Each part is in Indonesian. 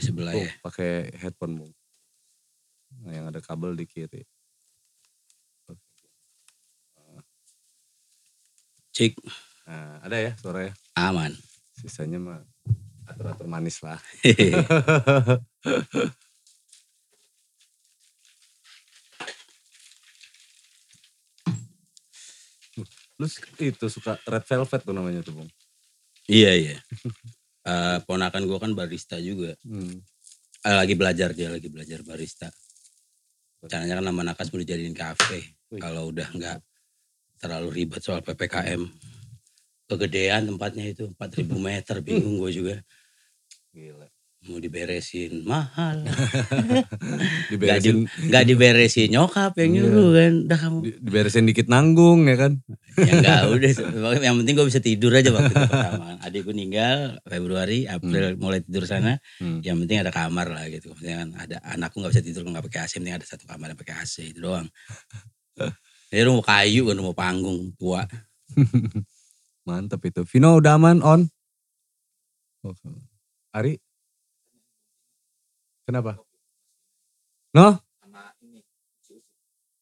di sebelah ya. pakai headphone bung. Nah, yang ada kabel di kiri. Cik, Nah, ada ya suaranya. aman. Sisanya mah atur-atur manis lah. Lu itu suka red velvet tuh namanya tuh bung. iya iya. Eh, ponakan gue kan barista juga. Hmm. Eh, lagi belajar dia lagi belajar barista. Caranya kan nama nakas mau dijadiin kafe. Kalau udah nggak terlalu ribet soal ppkm. Kegedean tempatnya itu 4000 meter bingung gue juga. Gila. Mau diberesin mahal. Diberesin, Nggak diberesin nyokap yang Iya. nyuruh kan. Udah kamu di- diberesin dikit nanggung ya kan. ya enggak udah yang penting gue bisa tidur aja waktu itu pertama adikku meninggal Februari April mulai tidur sana Hmm. yang penting ada kamar lah gitu maksudnya kan ada anakku nggak bisa tidur nggak pakai AC penting ada satu kamar yang pakai AC itu doang ini rumah kayu kan rumah panggung tua Mantap itu. Vino udah aman on? Oke. Ari? Kenapa? No?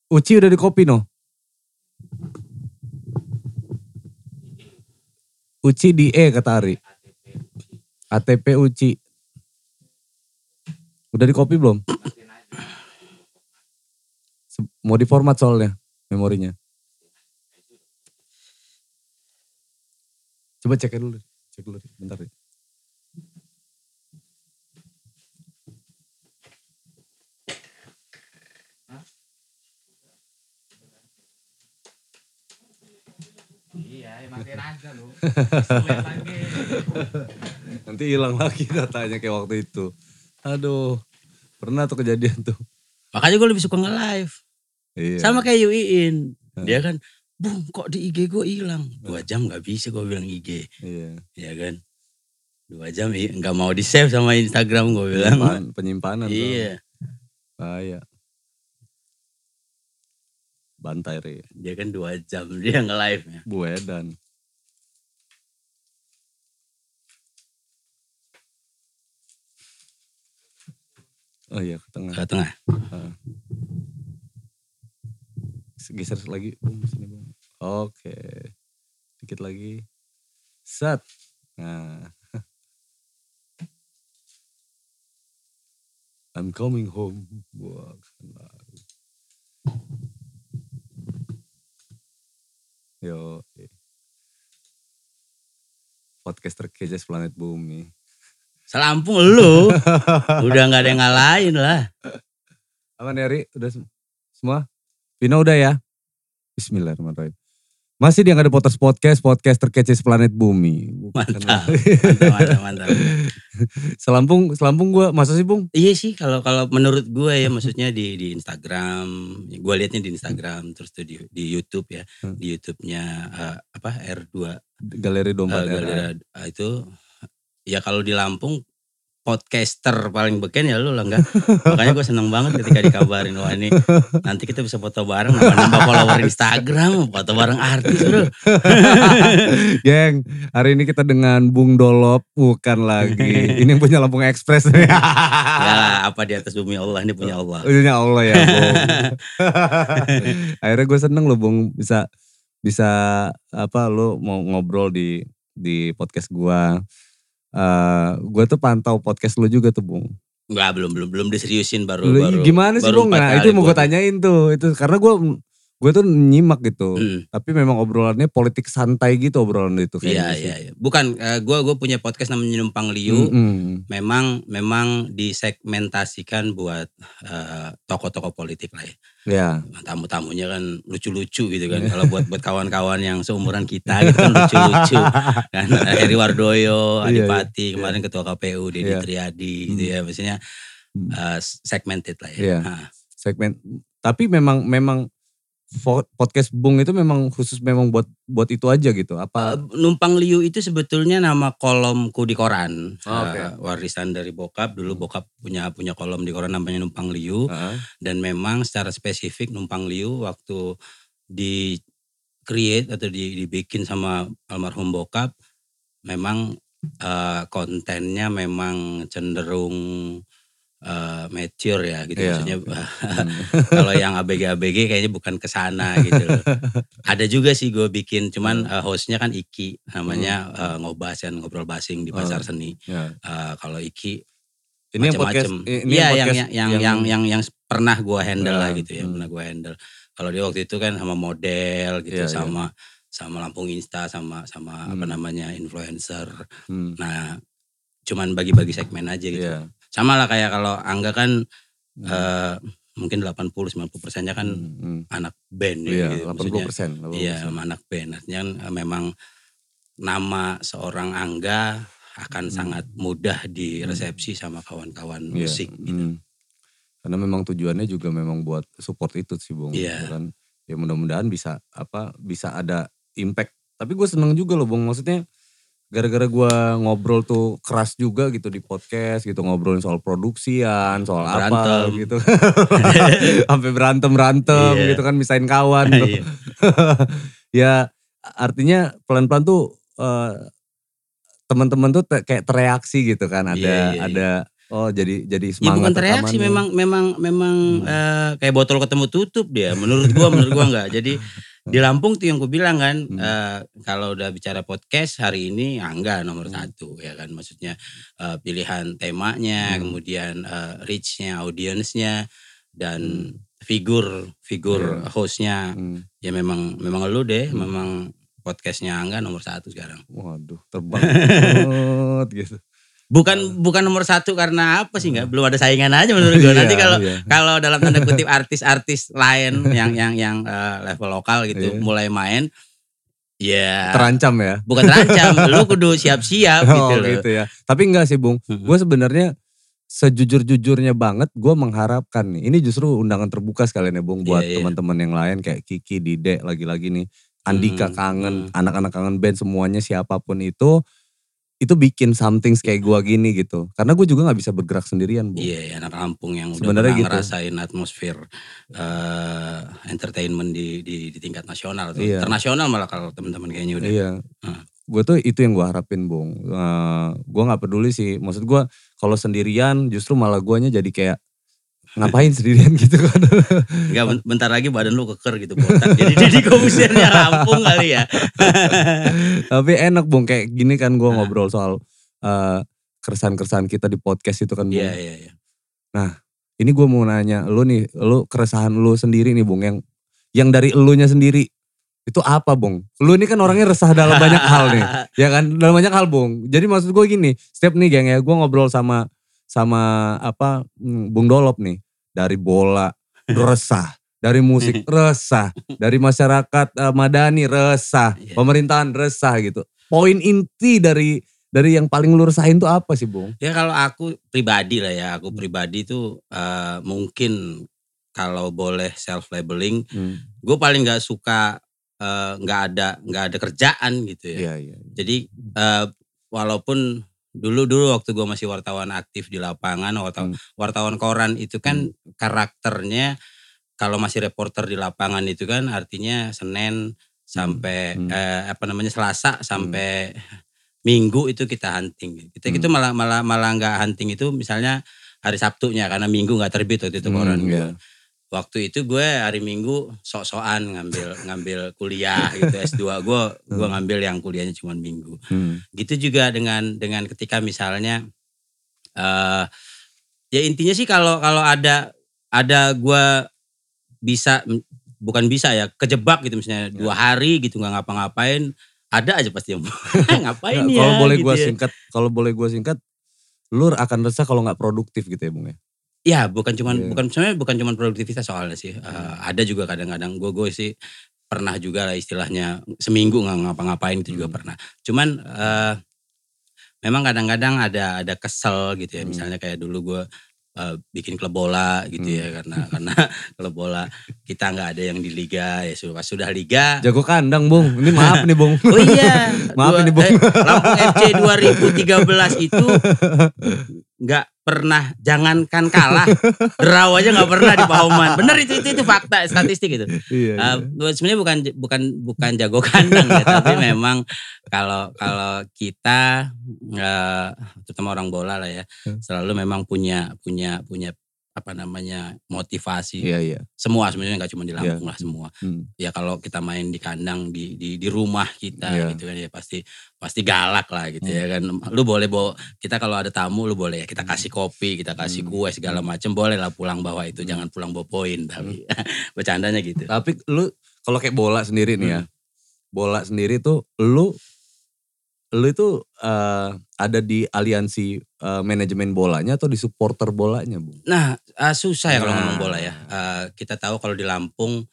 Uci udah di kopi no? Uci di E kata Ari. ATP Uci. Udah di kopi belum? Mau di format soalnya memorinya. Coba cek dulu. Cek dulu bentar. ya. Iya, matiin aja lu. Nanti hilang lagi datanya kayak waktu itu. Aduh, pernah tuh kejadian tuh. makanya gue lebih suka nge-live Iya. sama kayak Yuiin dia kan bung kok di IG gue hilang dua jam nggak bisa gue bilang IG Iya. ya kan dua jam i- nggak mau di save sama Instagram gue bilang Penyimpan- penyimpanan. tuh. iya Bahaya. Bantai re. dia kan dua jam dia nge-live nya Buedan. Oh iya ke tengah. ke tengah Geser lagi. Bung, sini, Bung. Oke. Dikit lagi. Set. Nah. I'm coming home. Wah. Yo. Podcaster kejas planet bumi. Selampung lu udah nggak ada yang ngalahin lah Aman ya, Ri? Udah sem- semua? Vino udah ya? Bismillahirrahmanirrahim. Masih di ada Potters Podcast, podcast terkece planet bumi. Bukan- Mantap. mantap mantap mantap Selampung, Selampung gue, masa sih Bung? iya sih kalau kalau menurut gue ya maksudnya di di Instagram gue liatnya di Instagram terus tuh di di YouTube ya Hmm. di YouTube-nya eh, apa R2 Galeri Domba Daerah. Galeri- eh, itu ya kalau di Lampung podcaster paling beken ya lu lah enggak makanya gue seneng banget ketika dikabarin wah ini nanti kita bisa foto bareng nambah follower Instagram foto bareng artis bro Geng, hari ini kita dengan Bung Dolop, bukan lagi. ini yang punya Lampung Express. ya lah, apa di atas bumi Allah ini punya Allah Punya Allah ya Bung. Akhirnya gue seneng loh Bung bisa bisa apa lo mau ngobrol di di podcast gua. Eh gue tuh pantau podcast lo juga tuh Bung. Enggak belum belum belum diseriusin baru Lu, baru gimana sih baru Bung? Nah itu mau gue gua- tanyain tuh. Itu karena gue gue tuh nyimak gitu. Hmm, Tapi memang obrolannya politik santai gitu obrolan itu Iya iya iya. Bukan gue gue punya podcast namanya Numpang Liu. Mm-mm. Memang memang disegmentasikan buat eh, tokoh-tokoh politik lah ya. Ya. Tamu-tamunya kan lucu-lucu gitu kan. Kalau buat buat kawan-kawan yang seumuran kita gitu kan lucu-lucu. Kan Heri Wardoyo, Iya, Adipati, kemarin ketua KPU Deddy Iya. Triadi gitu ya. Maksudnya Hmm. eh, segmented lah ya. Iya. Segmen tapi memang memang podcast Bung itu memang khusus memang buat buat itu aja gitu apa Eh, Numpang Liu itu sebetulnya nama kolomku di koran. Oh, oke. Eh, warisan dari bokap. Dulu bokap punya punya kolom di koran namanya Numpang Liu. Heeh. Dan memang secara spesifik Numpang Liu waktu di create atau di- dibikin sama almarhum bokap. Memang eh, kontennya memang cenderung eh, mature ya gitu Iya, maksudnya. Hmm. kalau yang ABG-ABG kayaknya bukan ke sana gitu loh. Ada juga sih gue bikin cuman Hmm. eh, hostnya kan Iki namanya eh, ngobas kan ngobrol basing di pasar Oh. seni. Ya. Eh, kalau Iki Ini yang podcast macam-macam. ini Iya yang podcast yang yang yang yang, yang pernah gue handle lah Ya, gitu ya, hmm. pernah gue handle. Kalau dia waktu itu kan sama model gitu, Iya, iya. sama sama Lampung Insta, sama sama apa Hmm. namanya influencer. Hmm, Nah, cuman bagi-bagi segmen aja gitu. iya. Sama lah kayak kalau Angga kan Hmm. eh, mungkin 80-90 persennya kan Hmm, hmm. anak band ya Iya, gitu. 80 Maksudnya, persen. Iya, anak band. Artinya kan eh, memang nama seorang Angga akan Hmm. sangat mudah diresepsi sama kawan-kawan Iya, musik gitu. hmm. Karena memang tujuannya juga memang buat support itu sih Bung. Iya. Ya kan? Ya mudah-mudahan bisa apa bisa ada impact. Tapi gue seneng juga loh Bung. Maksudnya gara-gara gue ngobrol tuh keras juga gitu di podcast gitu ngobrolin soal produksian, soal apa Berantem. gitu. Sampai berantem-berantem Iya. gitu kan misain kawan. Iya. ya artinya pelan-pelan tuh eh, teman-teman tuh te- kayak tereaksi gitu kan ada Iya, iya, iya. ada oh jadi jadi Ya semangat bukan tereaksi memang memang memang Hmm. eh, kayak botol ketemu tutup dia menurut gua menurut gua enggak. Jadi di Lampung tuh yang gue bilang kan Hmm. eh, kalau udah bicara podcast hari ini Angga nomor Hmm. satu ya kan maksudnya eh, pilihan temanya Hmm. kemudian eh, reach-nya audiensnya dan Hmm. figur figur Iya. hostnya Hmm. ya memang memang lu deh Hmm. memang podcastnya Angga nomor satu sekarang waduh terbang banget gitu bukan bukan nomor satu karena apa sih nggak? Belum ada saingan aja menurut gue nanti Iya, kalau iya. kalau dalam tanda kutip artis-artis lain yang yang yang eh, level lokal gitu Iya. mulai main ya terancam ya? Bukan terancam lu kudu siap-siap gitu oh loh. gitu ya. Tapi enggak sih bung. Gue sebenarnya sejujur-jujurnya banget gue mengharapkan nih ini justru undangan terbuka sekalian ya bung buat Iya, iya. teman-teman yang lain kayak Kiki Dide lagi-lagi nih. Andika Hmm, kangen hmm. anak-anak kangen band semuanya siapa pun itu itu bikin something kayak gue gini gitu karena gue juga nggak bisa bergerak sendirian bung Iya, anak Lampung yang udah Sebenarnya pernah gitu. ngerasain atmosfer eh, entertainment di, di di tingkat nasional tuh. Iya. Internasional malah kalau teman-teman kayaknya udah. Iya. Hmm. Gue tuh itu yang gue harapin, Bung. Eh, gue nggak peduli sih. Maksud gue kalau sendirian justru malah guanya jadi kayak ngapain sendirian gitu kan. Enggak ben- bentar lagi badan lu keker gitu botak. Jadi jadi komisirnya Lampung kali ya. Tapi enak, Bung. Kayak gini kan gue Nah. ngobrol soal eh, keresahan-keresahan kita di podcast itu kan, Bung. Iya, iya, iya. Ini gue mau nanya, lu nih, lu keresahan lu sendiri nih, Bung. Yang yang dari elunya sendiri itu apa, Bung? Lu ini kan orangnya resah dalam banyak hal nih. Ya kan dalam banyak hal bung. Jadi maksud gue gini, setiap nih geng ya gue ngobrol sama sama apa hmm, Bung Dolop nih dari bola resah, dari musik resah, dari masyarakat eh, madani resah, Iya. pemerintahan resah gitu. Poin inti dari dari yang paling lu resahin tuh apa sih bung? Ya kalau aku pribadi lah ya, aku pribadi tuh eh, mungkin kalau boleh self labeling, Hmm, gue paling nggak suka eh, nggak ada nggak ada kerjaan gitu ya. Iya iya. Jadi eh, walaupun dulu dulu waktu gue masih wartawan aktif di lapangan, wartawan, Hmm. wartawan koran itu kan karakternya kalau masih reporter di lapangan itu kan artinya Senin sampai Hmm. eh, apa namanya Selasa sampai Minggu itu kita hunting. Kita Hmm. itu malah malah malah nggak hunting itu misalnya hari Sabtunya karena Minggu nggak terbit waktu itu Hmm, koran iya. Waktu itu gue hari Minggu sok-sokan ngambil ngambil kuliah gitu S2 gue gue ngambil yang kuliahnya cuma Minggu. Hmm, Gitu juga dengan dengan ketika misalnya eh ya intinya sih kalau kalau ada ada gue bisa bukan bisa ya kejebak gitu misalnya dua hari gitu nggak ngapa-ngapain ada aja pasti yang ngapain ya kalau boleh gitu gue ya. singkat, kalau boleh gue singkat, lu akan resah kalau nggak produktif gitu ya bung ya? Ya bukan cuman Iya. bukan sebenarnya bukan cuman produktivitas soalnya sih. Eh, ada juga kadang-kadang gue gue sih pernah juga lah istilahnya seminggu nggak ngapa-ngapain itu juga Hmm. pernah. Cuman eh, memang kadang-kadang ada ada kesel gitu ya. Hmm. Misalnya kayak dulu gue eh, bikin klub bola gitu Hmm. ya karena karena klub bola kita nggak ada yang di liga ya sudah sudah liga. Jago kandang bung, ini maaf nih bung. Oh iya, Maaf dua- ini, Bung. eh, Lampung FC 2013 itu nggak pernah jangankan kalah draw aja nggak pernah di Pahoman bener itu itu itu fakta statistik itu Iya. iya. Uh, sebenarnya bukan bukan bukan jago kandang ya, tapi memang kalau kalau kita uh, terutama orang bola lah ya, Hmm. selalu memang punya punya punya apa namanya motivasi. Iya iya. Semua sebenarnya nggak cuma di Lampung lah semua. Hmm. Ya kalau kita main di kandang di di di rumah kita Iya. gitu kan ya pasti pasti galak lah gitu Hmm. ya kan. Lu boleh bawa kita kalau ada tamu lu boleh ya kita kasih kopi, kita kasih Hmm. kue segala macam boleh lah pulang bawa itu Hmm. jangan pulang bawa poin tapi bercandanya gitu. Tapi lu kalau kayak bola sendiri nih ya. Bola sendiri tuh lu lu itu eh, ada di aliansi eh, manajemen bolanya atau di supporter bolanya, Bu? Nah, ah, susah ya kalau Nah. ngomong bola ya. Ah, kita tahu kalau di Lampung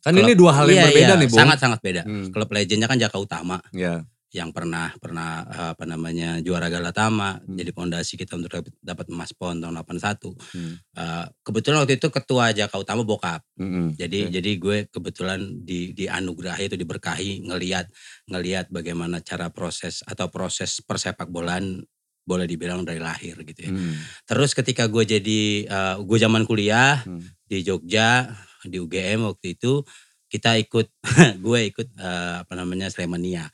Kan Klub- ini dua hal yang iya, berbeda iya, nih, Bu. Sangat-sangat beda. Hmm. Klub legendnya kan Jaka Utama Ya. Yang pernah pernah ah, apa namanya juara Galatama, Hmm. jadi pondasi kita untuk dapat- emas pon tahun 81. Hmm. Ah, kebetulan waktu itu ketua Jaka Utama bokap. Mm-mm. Jadi Oke. jadi gue kebetulan di dianugerahi itu diberkahi ngelihat ngelihat bagaimana cara proses atau proses persepak bolaan boleh dibilang dari lahir gitu ya. Hmm. Terus ketika gue jadi eh, gue zaman kuliah Hmm. di Jogja di UGM waktu itu kita ikut gue ikut eh, apa namanya Slemania.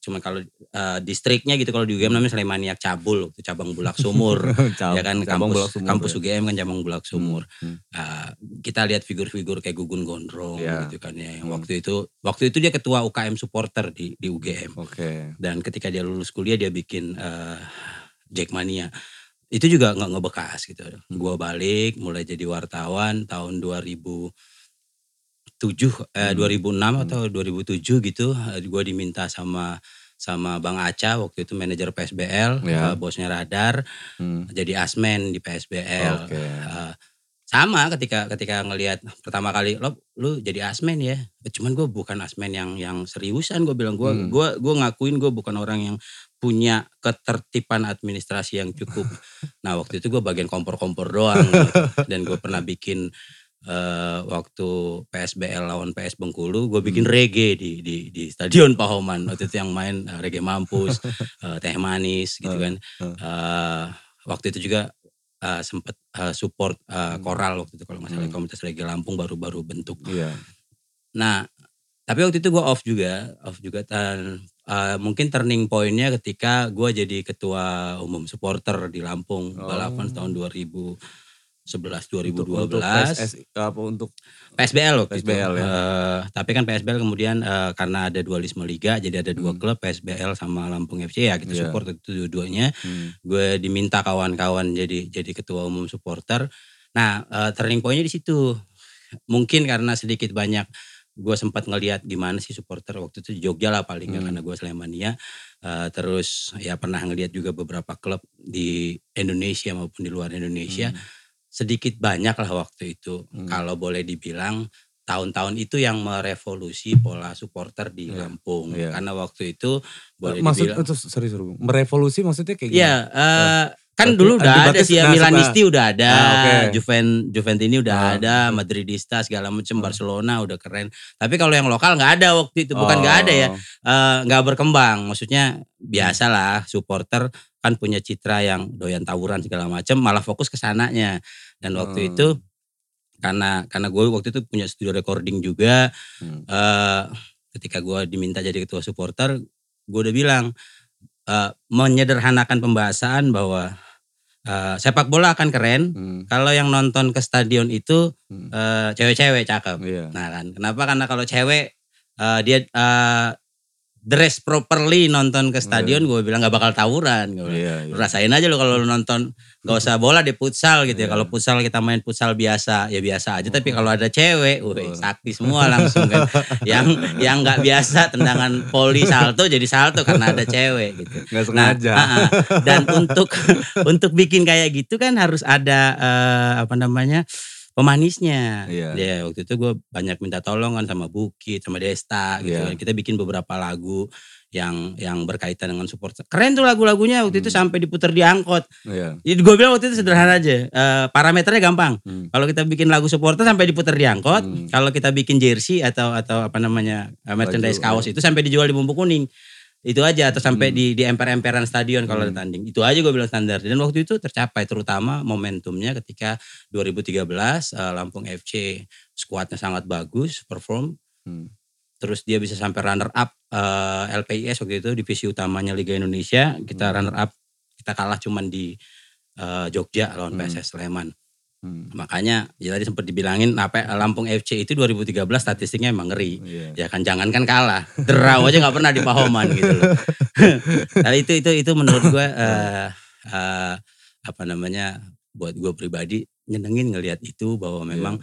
Cuma kalau eh, distriknya gitu kalau di UGM namanya Slemaniak Cabul waktu cabang Bulak Sumur. Cab- ya kan cabang kampus bola sumur kampus ya. UGM kan cabang Bulak Sumur. Hmm. Eh, kita lihat figur-figur kayak Gugun Gondrong Ya. gitu kan ya. Yang Hmm. waktu itu waktu itu dia ketua UKM supporter di di UGM Oke. dan ketika dia lulus kuliah dia bikin eh, Jackmania itu juga nggak ngebekas gitu. Gua balik mulai jadi wartawan tahun 2007 eh Hmm. 2006 atau 2007 gitu eh, gua diminta sama sama Bang Aca waktu itu manajer PSBL, Ya. eh, bosnya Radar, Hmm. jadi asmen di PSBL. Oke. Eh, sama ketika ketika ngelihat pertama kali lo lu jadi asmen ya cuman gue bukan asmen yang yang seriusan gue bilang gue Hmm. gua gue ngakuin gue bukan orang yang punya ketertiban administrasi yang cukup nah waktu itu gue bagian kompor-kompor doang gitu. dan gue pernah bikin uh, waktu PSBL lawan PS Bengkulu, gue hmm. bikin hmm. reggae di di di stadion Pahoman waktu itu yang main uh, reggae mampus, uh, teh manis gitu kan. Uh, waktu itu juga uh, sempat uh, support uh, koral waktu itu kalau masalah hmm. komunitas reggae Lampung baru-baru bentuk. Yeah. Nah, tapi waktu itu gue off juga, off juga. Dan uh, mungkin turning pointnya ketika gue jadi ketua umum supporter di Lampung oh. balapan tahun 2000 11 2012 untuk, PS apa untuk PSBL loh PSBL gitu. ya. Uh, tapi kan PSBL kemudian uh, karena ada dualisme liga jadi ada dua hmm. klub PSBL sama Lampung FC ya kita yeah. support itu dua-duanya. Hmm. Gue diminta kawan-kawan jadi jadi ketua umum supporter. Nah, uh, turning pointnya di situ. Mungkin karena sedikit banyak gue sempat ngelihat gimana sih supporter waktu itu Jogja lah paling ya, hmm. karena gue Slemania uh, terus ya pernah ngelihat juga beberapa klub di Indonesia maupun di luar Indonesia hmm Sedikit banyak lah waktu itu. Hmm. Kalau boleh dibilang tahun-tahun itu yang merevolusi pola supporter di Iya, Lampung. iya. Karena waktu itu boleh Maksud dibilang itu serius serius. Merevolusi maksudnya kayak Iya, gimana? eh, kan Berarti dulu udah ada sih ya suka- Milanisti udah ada, Ah, oke. Juven Juventini udah Ah, ada. Madridista segala macam, Hmm. Barcelona udah keren. Tapi kalau yang lokal nggak ada waktu itu, bukan nggak ada ya, Oh, eh, nggak berkembang. Maksudnya biasalah supporter kan punya citra yang doyan tawuran segala macam, malah fokus ke sananya. Dan waktu Hmm. itu karena karena gue waktu itu punya studio recording juga, Hmm. eh, ketika gue diminta jadi ketua supporter, gue udah bilang eh, menyederhanakan pembahasan bahwa eh, sepak bola akan keren Hmm. kalau yang nonton ke stadion itu Hmm. eh, cewek-cewek cakep. Iya. Nah kan, kenapa? Karena kalau cewek eh, dia eh, dress properly nonton ke stadion, gue bilang nggak bakal tawuran. Gue iya. Lu rasain aja lo kalau lu nonton gak usah bola di futsal gitu ya. Iya. Kalau futsal kita main futsal biasa ya biasa aja. Tapi kalau ada cewek, wih sakti semua langsung kan. yang yang nggak biasa tendangan poli salto jadi salto karena ada cewek gitu. Nggak Nah, sengaja. ah, ah. dan untuk untuk bikin kayak gitu kan harus ada eh, apa namanya pemanisnya. Iya. Ya waktu itu gue banyak minta tolong kan sama Bukit, sama Desta gitu Iya. kan. Kita bikin beberapa lagu yang yang berkaitan dengan support. Keren tuh lagu-lagunya waktu itu Hmm. sampai diputar di angkot. Iya. Jadi gue bilang waktu itu sederhana aja. Eh, parameternya gampang. Hmm. Kalau kita bikin lagu supporter sampai diputar di angkot, Hmm. kalau kita bikin jersey atau atau apa namanya eh, merchandise kaos itu sampai dijual di bumbu kuning. Itu aja atau sampai Hmm. di di emper-emperan stadion kalau ada Hmm. tanding. Itu aja gue bilang standar. Dan waktu itu tercapai terutama momentumnya ketika 2013 eh, Lampung FC skuadnya sangat bagus perform Hmm. terus dia bisa sampai runner up eh, LPIS waktu itu divisi utamanya Liga Indonesia kita Hmm. runner up kita kalah cuman di eh, Jogja lawan Hmm. PSS Sleman Hmm. makanya ya tadi sempat dibilangin apa Lampung FC itu 2013 statistiknya emang ngeri Iya. ya kan jangankan kalah draw aja nggak pernah di Pahoman gitu loh nah itu itu itu menurut gue eh, eh, apa namanya buat gue pribadi nyenengin ngelihat itu bahwa memang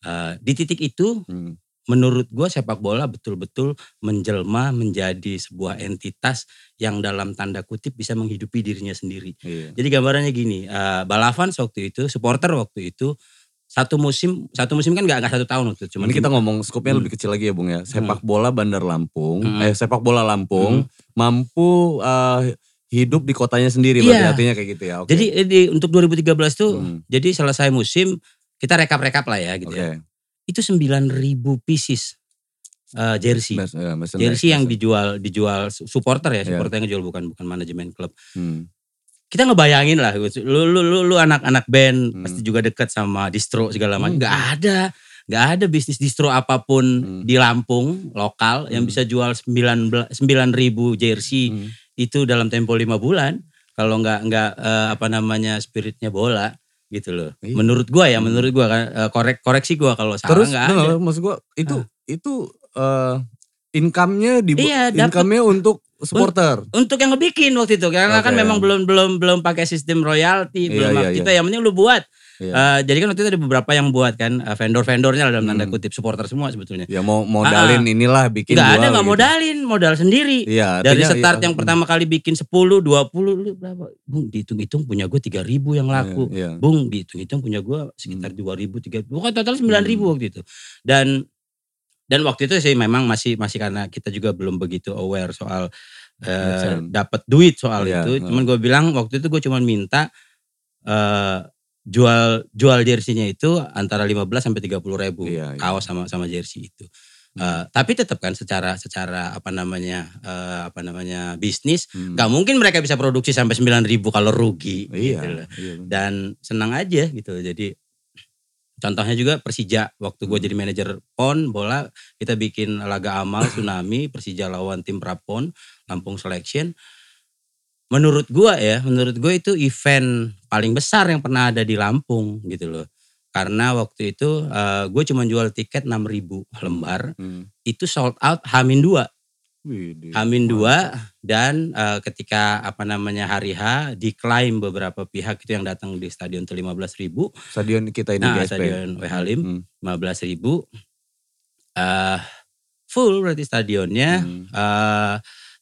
eh, di titik itu Hmm. Menurut gue sepak bola betul-betul menjelma menjadi sebuah entitas yang dalam tanda kutip bisa menghidupi dirinya sendiri. Iya. Jadi gambarannya gini, eh Balavans waktu itu, supporter waktu itu satu musim, satu musim kan nggak nggak satu tahun waktu itu, Cuman kita ngomong skopnya Hmm. lebih kecil lagi ya Bung ya. Sepak bola Bandar Lampung, Hmm. eh sepak bola Lampung mampu eh, hidup di kotanya sendiri berarti Iya. artinya kayak gitu ya. Oke. Jadi di, untuk 2013 tuh, Hmm. jadi selesai musim kita rekap-rekap lah ya gitu Oke. ya. Itu 9.000 pieces eh, jersey. Mas- ya, merchandise, Jersey yang merchandise. dijual dijual supporter ya, Iya. supporter yang ngejual bukan bukan manajemen klub. Hmm. kita ngebayangin lah lu lu lu, lu anak-anak band Hmm. pasti juga dekat sama distro segala Hmm. macam nggak ada nggak ada bisnis distro apa pun Hmm. di Lampung lokal yang Hmm. bisa jual 9 ribu jersey Hmm. itu dalam tempo lima bulan kalau nggak nggak eh, apa namanya spiritnya bola gitu loh. Iya. menurut gua ya menurut gua kan eh, korek koreksi gua kalau salah Terus nggak nah, ada. maksud gua itu itu eh, income-nya di Iya, income-nya untuk supporter. untuk yang ngebikin waktu itu karena kan Oke. memang belum belum belum pakai sistem royalti Iya, belum iya, kita yang penting lu buat Iya. Eh, jadi kan waktu itu ada beberapa yang buat kan eh, vendor-vendornya dalam tanda Hmm. kutip supporter semua sebetulnya. Ya mau modalin inilah bikin Nggak ada nggak gitu. modalin, modal sendiri. Iya, Dari start iya, yang pertama kali bikin 10, 20, lu berapa? Bung dihitung-hitung punya gue 3 ribu yang laku. Iya, iya. Bung dihitung-hitung punya gue sekitar Hmm. 2 ribu, 3 ribu. Pokoknya total 9 ribu Hmm. waktu itu. Dan dan waktu itu sih memang masih masih karena kita juga belum begitu aware soal eh, Macam. dapat duit soal Iya, itu. iya. Cuman gue bilang waktu itu gue cuman minta eh, jual jual jersinya itu antara 15 sampai 30 ribu Iya, iya. kaos sama sama jersey itu. Eh, tapi tetap kan secara secara apa namanya eh, apa namanya bisnis Hmm. nggak mungkin mereka bisa produksi sampai 9 ribu kalau rugi Iya. gitu loh. iya. dan senang aja gitu jadi contohnya juga Persija waktu gue Hmm. jadi manajer pon bola kita bikin laga amal tsunami Persija lawan tim Prapon Lampung Selection menurut gua ya menurut gue itu event paling besar yang pernah ada di Lampung gitu loh karena waktu itu gue cuma jual tiket 6000 lembar Hmm. itu sold out Hamin 2 Widih, Hamin mantap. 2 dan eh, ketika apa namanya hari H diklaim beberapa pihak itu yang datang di stadion itu 15 ribu. Stadion kita ini Nah GSP. stadion WH Halim Hmm. 15 ribu. eh full berarti stadionnya. Hmm. eh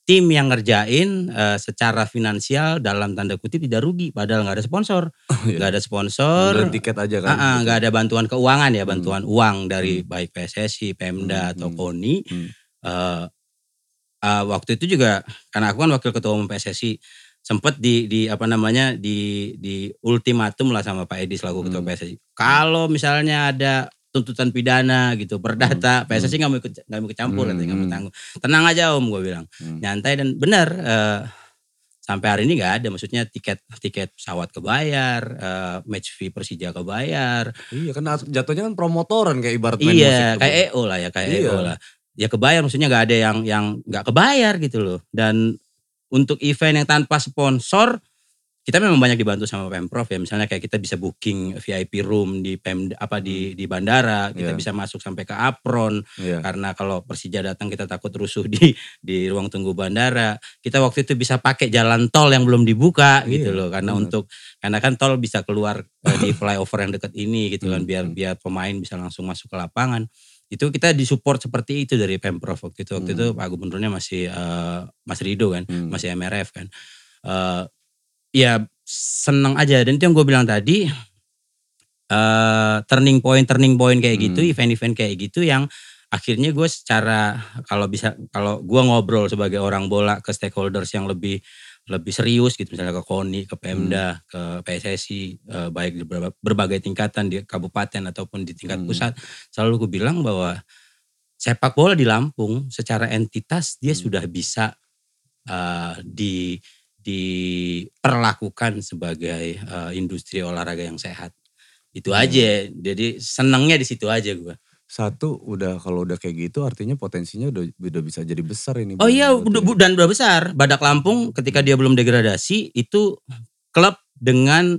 tim yang ngerjain eh, secara finansial dalam tanda kutip tidak rugi. Padahal nggak ada sponsor. Iya. nggak ada sponsor. Ngandelin tiket aja kan. Ah, ah, nggak ada bantuan keuangan ya, Hmm. bantuan uang dari baik PSSI, Pemda Hmm, atau hmm. KONI. Hmm. Eh, eh, waktu itu juga karena aku kan wakil ketua umum PSSI sempat di di apa namanya di di ultimatum lah sama Pak Edi selaku ketua Hmm. PSSI. Kalau misalnya ada tuntutan pidana gitu perdata Hmm, PSSI nggak mau ikut nggak mau ikut campur Hmm, nggak mau hmm. tanggung. Tenang aja om gue bilang Hmm. nyantai dan benar eh, sampai hari ini nggak ada maksudnya tiket tiket pesawat kebayar eh, match fee Persija kebayar Iya kan jatuhnya kan promotoran kayak ibarat main musik iya tuh, kayak. EO lah ya kayak Iya. EO lah ya kebayar maksudnya nggak ada yang yang nggak kebayar gitu loh dan untuk event yang tanpa sponsor kita memang banyak dibantu sama pemprov ya misalnya kayak kita bisa booking VIP room di pem apa di di bandara kita Iya. bisa masuk sampai ke apron Iya. karena kalau Persija datang kita takut rusuh di di ruang tunggu bandara kita waktu itu bisa pakai jalan tol yang belum dibuka gitu Iya, loh karena benar. untuk karena kan tol bisa keluar eh, di flyover yang dekat ini gitu kan Hmm, biar hmm. biar pemain bisa langsung masuk ke lapangan itu kita disupport seperti itu dari pemprov waktu itu waktu Hmm. itu Pak Gubernurnya masih eh, Mas Rido kan Hmm. masih MRF kan Eh, ya seneng aja dan itu yang gue bilang tadi eh turning point turning point kayak gitu Hmm. event-event kayak gitu yang akhirnya gue secara kalau bisa kalau gue ngobrol sebagai orang bola ke stakeholders yang lebih lebih serius gitu misalnya ke KONI, ke Pemda, ke PSSI eh, baik di berbagai, tingkatan di kabupaten ataupun di tingkat Hmm. pusat selalu gue bilang bahwa sepak bola di Lampung secara entitas dia Hmm. sudah bisa eh, di diperlakukan sebagai eh, industri olahraga yang sehat. Itu Hmm. aja. Jadi senengnya di situ aja gua. Satu udah kalau udah kayak gitu artinya potensinya udah udah bisa jadi besar ini. Oh iya, udah, ya. dan udah besar. Badak Lampung ketika dia belum degradasi itu klub dengan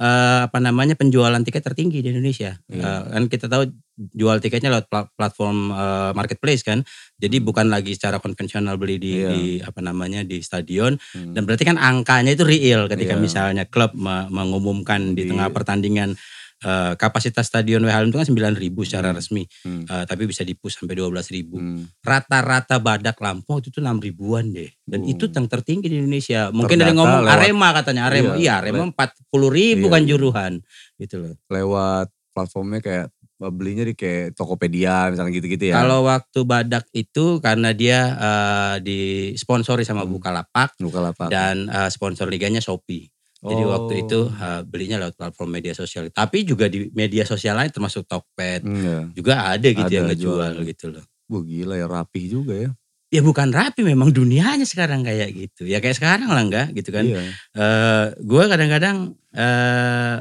eh, apa namanya penjualan tiket tertinggi di Indonesia. Iya. Eh, kan kita tahu jual tiketnya lewat pla- platform eh, marketplace kan. Jadi bukan lagi secara konvensional beli di, Hmm. Iya. di apa namanya di stadion. Hmm. Dan berarti kan angkanya itu real ketika Iya. misalnya klub me- mengumumkan di Di- tengah pertandingan eh, kapasitas stadion WHL itu kan 9.000 secara Hmm. resmi. Hmm. Eh, tapi bisa dipus sampai 12.000 Hmm. rata-rata badak Lampung itu tuh 6 ribuan deh. Dan Oh. itu yang tertinggi di Indonesia. Mungkin ada Terdata ngomong lewat- Arema katanya. Arema, Iya, iya, Arema 40 ribu Iya, kan iya. juruhan. Gitu loh. Lewat platformnya kayak belinya di kayak Tokopedia misalnya gitu-gitu ya. Kalau waktu badak itu karena dia eh, disponsori sama Hmm. Bukalapak Bukalapak. dan eh, sponsor liganya Shopee. Jadi Oh. waktu itu eh, belinya lewat platform media sosial. Tapi juga di media sosial lain termasuk Tokped. Hmm, ya. Juga ada gitu Ada yang ngejual jual. gitu loh. Wah gila ya rapih juga ya. Ya bukan rapi memang dunianya sekarang kayak gitu. Ya kayak sekarang lah enggak gitu kan. Iya. eh gue kadang-kadang eh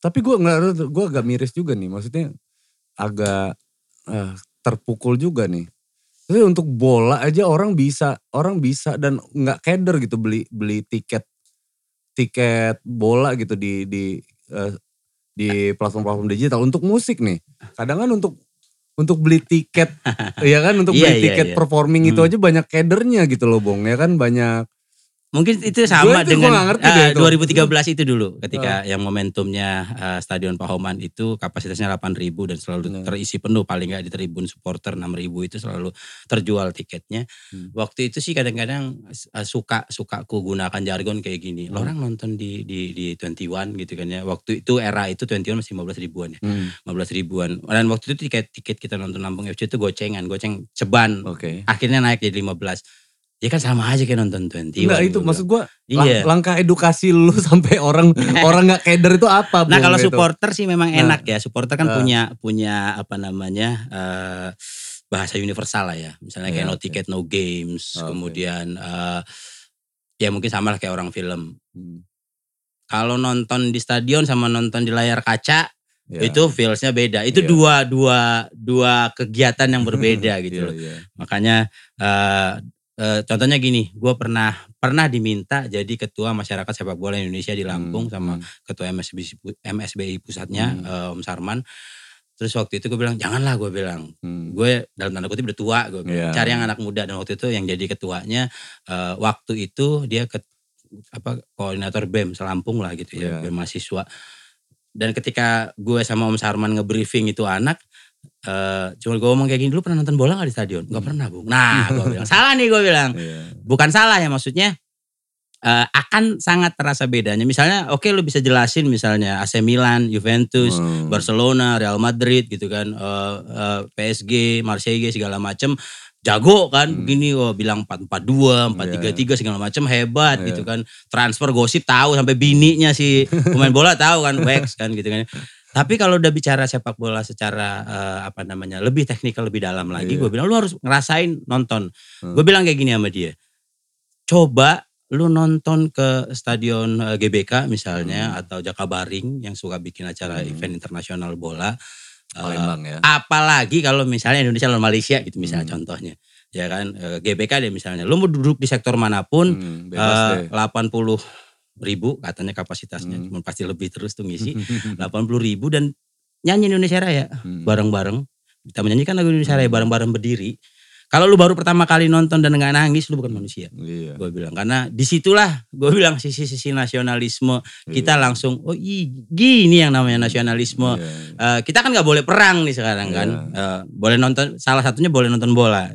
Tapi gue nggak, gue agak miris juga nih. Maksudnya agak eh, terpukul juga nih. Tapi untuk bola aja orang bisa, orang bisa dan nggak keder gitu beli beli tiket tiket bola gitu di di eh, di platform-platform digital untuk musik nih. Kadang kan untuk untuk beli tiket ya kan untuk Iya, beli iya, tiket iya. performing itu Hmm. aja banyak kedernya gitu loh Bong ya kan banyak mungkin itu sama itu dengan ngerti eh, itu. 2013 itu dulu ketika yang momentumnya eh, Stadion Pahoman itu kapasitasnya 8.000 dan selalu Hmm. terisi penuh paling nggak di tribun supporter 6.000 itu selalu terjual tiketnya. Hmm. Waktu itu sih kadang-kadang eh, suka suka ku gunakan jargon kayak gini. Hmm. Orang nonton di di di 21 gitu kan ya. Waktu itu era itu 21 masih 15 ribuan ya. Hmm, 15 ribuan. Dan waktu itu tiket tiket kita nonton Lampung FC itu gocengan, goceng ceban. oke. Akhirnya naik jadi 15. Ya kan sama aja kayak nonton 21. Enggak itu gua maksud gue Iya. langkah edukasi lu sampai orang orang nggak keder itu apa Nah kalau gitu? supporter sih memang Nah. enak ya. Supporter kan Nah. punya punya apa namanya eh, bahasa universal lah ya. Misalnya kayak Iya, no ticket no games. Oke. Kemudian eh, ya mungkin sama lah kayak orang film. Hmm, Kalau nonton di stadion sama nonton di layar kaca ya. itu feelsnya beda. Itu Iya. dua dua dua kegiatan yang berbeda gitu Iya, loh. iya. Makanya eh, eh, contohnya gini, gue pernah pernah diminta jadi ketua masyarakat sepak bola Indonesia di Lampung Hmm, sama hmm. ketua MSBI, MSBI pusatnya Hmm. eh, Om Sarman. Terus waktu itu gue bilang janganlah gue bilang Hmm. gue dalam tanda kutip udah tua gue bilang. Iya. cari yang anak muda dan waktu itu yang jadi ketuanya eh, waktu itu dia ke apa koordinator BEM selampung lah gitu ya Iya. BEM mahasiswa dan ketika gue sama Om Sarman nge-briefing itu anak eh cuma gue ngomong kayak gini dulu pernah nonton bola gak di stadion? Gak Hmm. pernah bung. Nah gue bilang salah nih gue bilang Iya. bukan salah ya maksudnya eh, akan sangat terasa bedanya. Misalnya oke lu bisa jelasin misalnya AC Milan, Juventus, Hmm. Barcelona, Real Madrid gitu kan, eh, eh, PSG, Marseille segala macem jago kan Hmm. begini oh bilang 442, 433 segala macem hebat Iya. gitu kan. Transfer gosip tahu sampai bininya si pemain bola tahu kan Wex kan gitu kan. Tapi kalau udah bicara sepak bola secara eh, apa namanya lebih teknikal lebih dalam lagi, Iya. gue bilang lu harus ngerasain nonton. Hmm. Gue bilang kayak gini sama dia, coba lu nonton ke stadion eh, GBK misalnya atau Jakabaring yang suka bikin acara Hmm. event internasional bola. Eh, Palembang ya. apalagi kalau misalnya Indonesia lawan Malaysia gitu misalnya Hmm. contohnya. Ya kan eh, GBK deh misalnya, lu mau duduk di sektor mana pun Hmm, bebas eh, 80 ribu katanya kapasitasnya, Hmm. cuma pasti lebih terus tuh ngisi 80 ribu dan nyanyi Indonesia Raya Hmm. bareng-bareng. Kita menyanyikan lagu Indonesia Raya bareng-bareng berdiri. Kalau lu baru pertama kali nonton dan nggak nangis, lu bukan manusia. Iya. Gue bilang karena di situlah gue bilang sisi-sisi nasionalisme kita Iya. langsung oh ih, gini yang namanya nasionalisme. Iya. Eh, kita kan nggak boleh perang nih sekarang kan. Iya. Eh, boleh nonton salah satunya boleh nonton bola.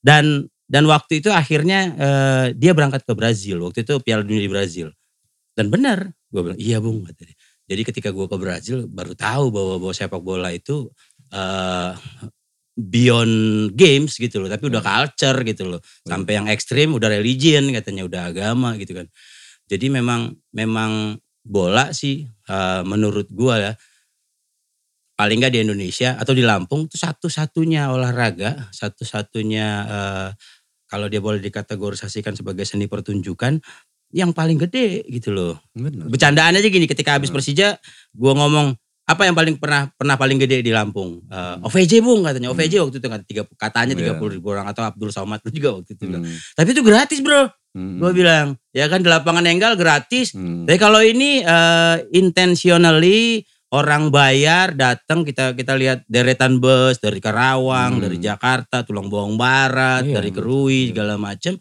Dan dan waktu itu akhirnya eh, dia berangkat ke Brazil. Waktu itu Piala Dunia di Brazil. Dan benar, gue bilang iya bung. Jadi ketika gue ke Brazil baru tahu bahwa bahwa sepak bola itu eh beyond games gitu loh, tapi udah culture gitu loh. Sampai yang ekstrim udah religion katanya udah agama gitu kan. Jadi memang memang bola sih eh, menurut gua ya paling nggak di Indonesia atau di Lampung itu satu-satunya olahraga, satu-satunya eh, kalau dia boleh dikategorisasikan sebagai seni pertunjukan yang paling gede gitu loh. Bener. Bercandaan aja gini ketika habis Hmm. Persija gua ngomong apa yang paling pernah pernah paling gede di Lampung? Eh, OVJ Bung katanya. OVJ waktu itu kan tiga, katanya Hmm. Iya. 30 ribu orang atau Abdul Somad lu juga waktu itu. Hmm. Tapi itu gratis, Bro. Hmm. Gua bilang, ya kan di lapangan Enggal gratis. Hmm. Tapi kalau ini eh, intentionally orang bayar datang kita kita lihat deretan bus dari Karawang, Hmm. dari Jakarta, Tulang Bawang Barat, Iya, dari. Kerui Iya. segala macam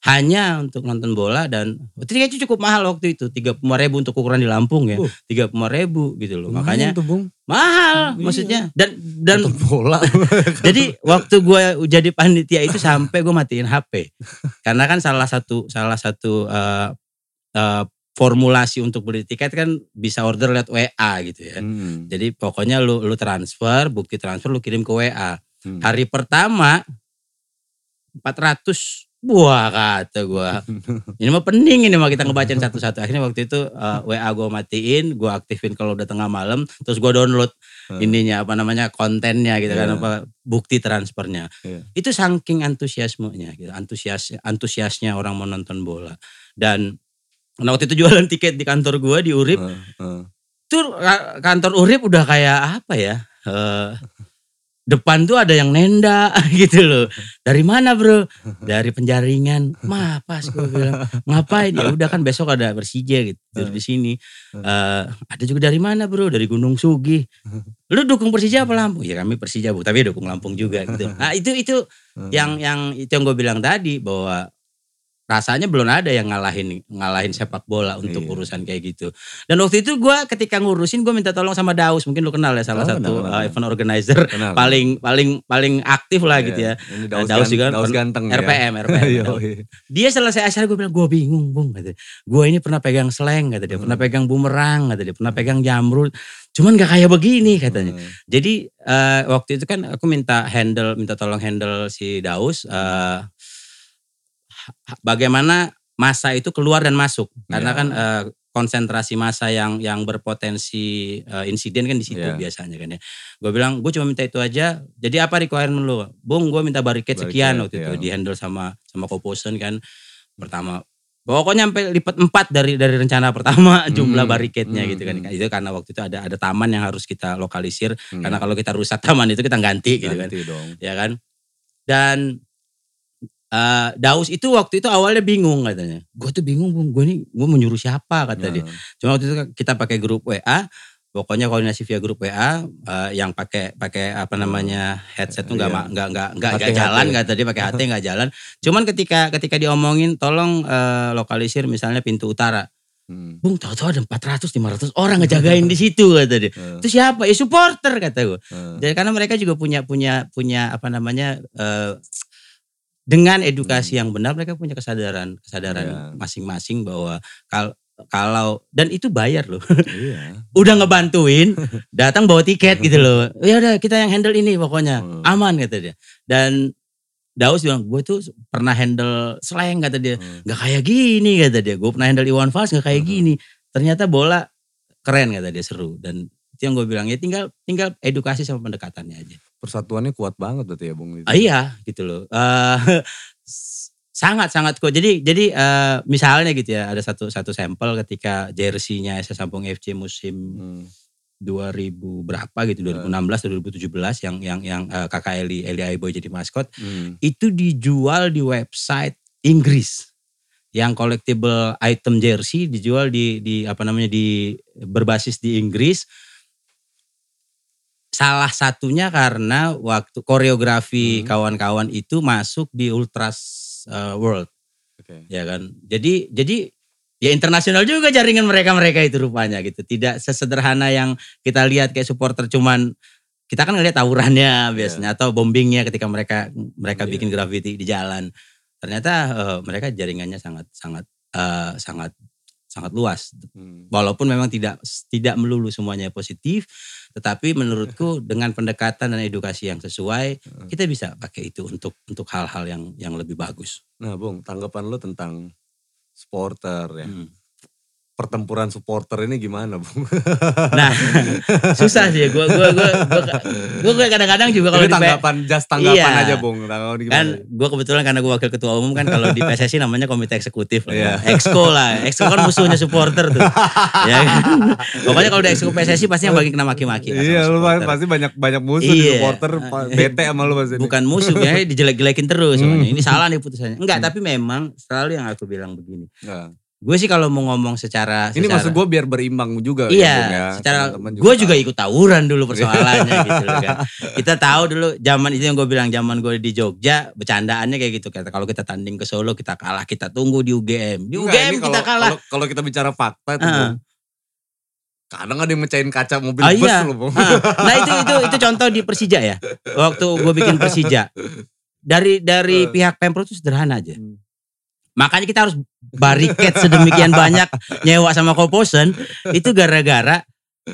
hanya untuk nonton bola dan waktu itu cukup mahal waktu itu tiga ribu untuk ukuran di Lampung ya Uh. tiga ribu gitu loh Lumayan makanya tuh bung. mahal Iya. maksudnya dan dan Nonton bola. jadi waktu gue jadi panitia itu sampai gue matiin HP karena kan salah satu salah satu eh, eh, formulasi untuk beli tiket kan bisa order lewat WA gitu ya. Hmm. Jadi pokoknya lu lu transfer, bukti transfer lu kirim ke WA. Hmm. Hari pertama 400 Wah kata gua Ini mah pening ini mah kita ngebacain satu-satu Akhirnya waktu itu eh, WA gua matiin Gua aktifin kalau udah tengah malam Terus gua download Hmm. ininya apa namanya kontennya gitu kan Iya. apa bukti transfernya Iya. itu saking antusiasmenya gitu antusias antusiasnya orang mau nonton bola dan nah, waktu itu jualan tiket di kantor gua di Urip Heeh, heeh. tuh ka- kantor Urip udah kayak apa ya eh, depan tuh ada yang nenda gitu loh. Dari mana bro? Dari penjaringan. Mah pas gue bilang ngapain? Ya udah kan besok ada Persija gitu. Tidur di sini. Eh, ada juga dari mana bro? Dari Gunung Sugi lu dukung Persija apa Lampung? Ya kami Persija bu. Tapi dukung Lampung juga gitu. Nah itu itu yang yang itu yang gue bilang tadi bahwa rasanya belum ada yang ngalahin ngalahin sepak bola untuk Iya. urusan kayak gitu. Dan waktu itu gue ketika ngurusin gue minta tolong sama Daus, mungkin lu kenal ya salah Oh, satu kenal, uh, event organizer Kenal. paling paling paling aktif lah Iya. gitu ya. Ini Nah, Daus, Daus juga Daus ganteng ya. RPM, RPM. Dia selesai acara gue bilang gue bingung bung kata. Gue ini pernah pegang slang kata dia, pernah Hmm. pegang bumerang kata dia, pernah pegang jamrut. Cuman gak kayak begini katanya. Hmm. Jadi eh, waktu itu kan aku minta handle, minta tolong handle si Daus. ha- bagaimana masa itu keluar dan masuk, karena Ya. kan eh, konsentrasi masa yang yang berpotensi eh, insiden kan di situ Ya. biasanya kan ya. Gue bilang gue cuma minta itu aja. Jadi apa requirement lu? Bung gue minta bariket sekian Barricade, waktu itu ya. di handle sama sama Koposen kan. Pertama Pokoknya sampai lipat empat dari dari rencana pertama jumlah Hmm, bariketnya hmm, gitu kan. hmm. Itu karena waktu itu ada ada taman yang harus kita lokalisir Hmm. karena kalau kita rusak taman itu kita ganti gitu kan. Ganti dong. Ya kan? Dan eh, Daus itu waktu itu awalnya bingung katanya. Gue tuh bingung, Bung. Gue nih gue mau nyuruh siapa kata dia. Nah, Cuma waktu itu kita pakai grup WA, pokoknya koordinasi via grup WA eh, yang pakai pakai apa namanya headset tuh nggak Iya. nggak nggak nggak jalan nggak tadi pakai HT nggak jalan. Cuman ketika ketika diomongin tolong eh, lokalisir misalnya pintu utara. hmm. Bung tahu-tahu ada 400 500 orang ngejagain di situ kata dia. Itu siapa? Ya supporter kata gue. eh. Jadi karena mereka juga punya punya punya apa namanya eh, dengan edukasi yang benar mereka punya kesadaran kesadaran. Iya. masing-masing bahwa kal kalau dan itu bayar loh. Iya. Udah ngebantuin, datang bawa tiket gitu loh. Ya udah kita yang handle ini pokoknya. Hmm. Aman kata dia. Dan Daus bilang, gue tuh pernah handle slang kata dia. Hmm. Gak kayak gini kata dia. Gue pernah handle Iwan Fals gak kayak Hmm. gini. Ternyata bola keren kata dia seru. Dan itu yang gue bilang ya tinggal tinggal edukasi sama pendekatannya aja. Persatuannya kuat banget berarti ya Bung. Ah, iya gitu loh. Eh, sangat sangat kuat. Jadi jadi eh, misalnya gitu ya ada satu satu sampel ketika jersey-nya SS Sampung FC musim Hmm. 2000 berapa gitu 2016 2017 yang yang yang eh, kakak Eli Eli Aiboy jadi maskot Hmm. itu dijual di website Inggris yang collectible item jersey dijual di di apa namanya di berbasis di Inggris salah satunya karena waktu koreografi Hmm. kawan-kawan itu masuk di Ultras eh, World Oke. ya kan jadi jadi ya internasional juga jaringan mereka-mereka itu rupanya gitu tidak sesederhana yang kita lihat kayak supporter cuman kita kan ngeliat tawurannya biasanya atau bombingnya ketika mereka mereka Iya. bikin graffiti di jalan ternyata eh, mereka jaringannya sangat sangat eh, sangat sangat luas Hmm. walaupun memang tidak tidak melulu semuanya positif tetapi menurutku dengan pendekatan dan edukasi yang sesuai kita bisa pakai itu untuk untuk hal-hal yang yang lebih bagus Nah Bung, tanggapan lu tentang supporter ya. Hmm. Pertempuran supporter ini gimana, Bung? Nah, susah sih. Gue gue gue gue gue kadang-kadang juga kalau Ini di tanggapan, just tanggapan Iya. aja, Bung. Tanggapan gimana? kan gue kebetulan karena gue wakil ketua umum kan kalau di PSSI namanya komite eksekutif lah. Iya. Exco lah. Exco kan musuhnya supporter tuh. ya kan? Pokoknya kalau di Exco PSSI pasti yang bagi kena maki-maki. Iya, lu supporter. pasti banyak banyak musuh di Iya. supporter, pa- bete sama lu pasti. Bukan musuh, biasanya dijelek-jelekin terus. Hmm. Ini salah nih putusannya. Enggak, Hmm. tapi memang selalu yang aku bilang begini. Nah, Gue sih kalau mau ngomong secara, Ini secara maksud gue biar berimbang juga Iya, ya, ya. secara gue juga ikut tawuran dulu persoalannya gitu loh kan. Kita tahu dulu zaman itu yang gue bilang zaman gue di Jogja bercandaannya kayak gitu. Kata kalau kita tanding ke Solo kita kalah, kita tunggu di UGM. Di Enggak, UGM ini kita kalah. Kalau, kita bicara fakta itu. Bung. Kadang ada yang mecahin kaca mobil Ah, bus iya. loh. Ah, Nah itu itu itu contoh di Persija ya. Waktu gue bikin Persija. Dari dari Eh. pihak Pemprov itu sederhana aja. Hmm. Makanya kita harus bariket sedemikian banyak nyewa sama Koposen itu gara-gara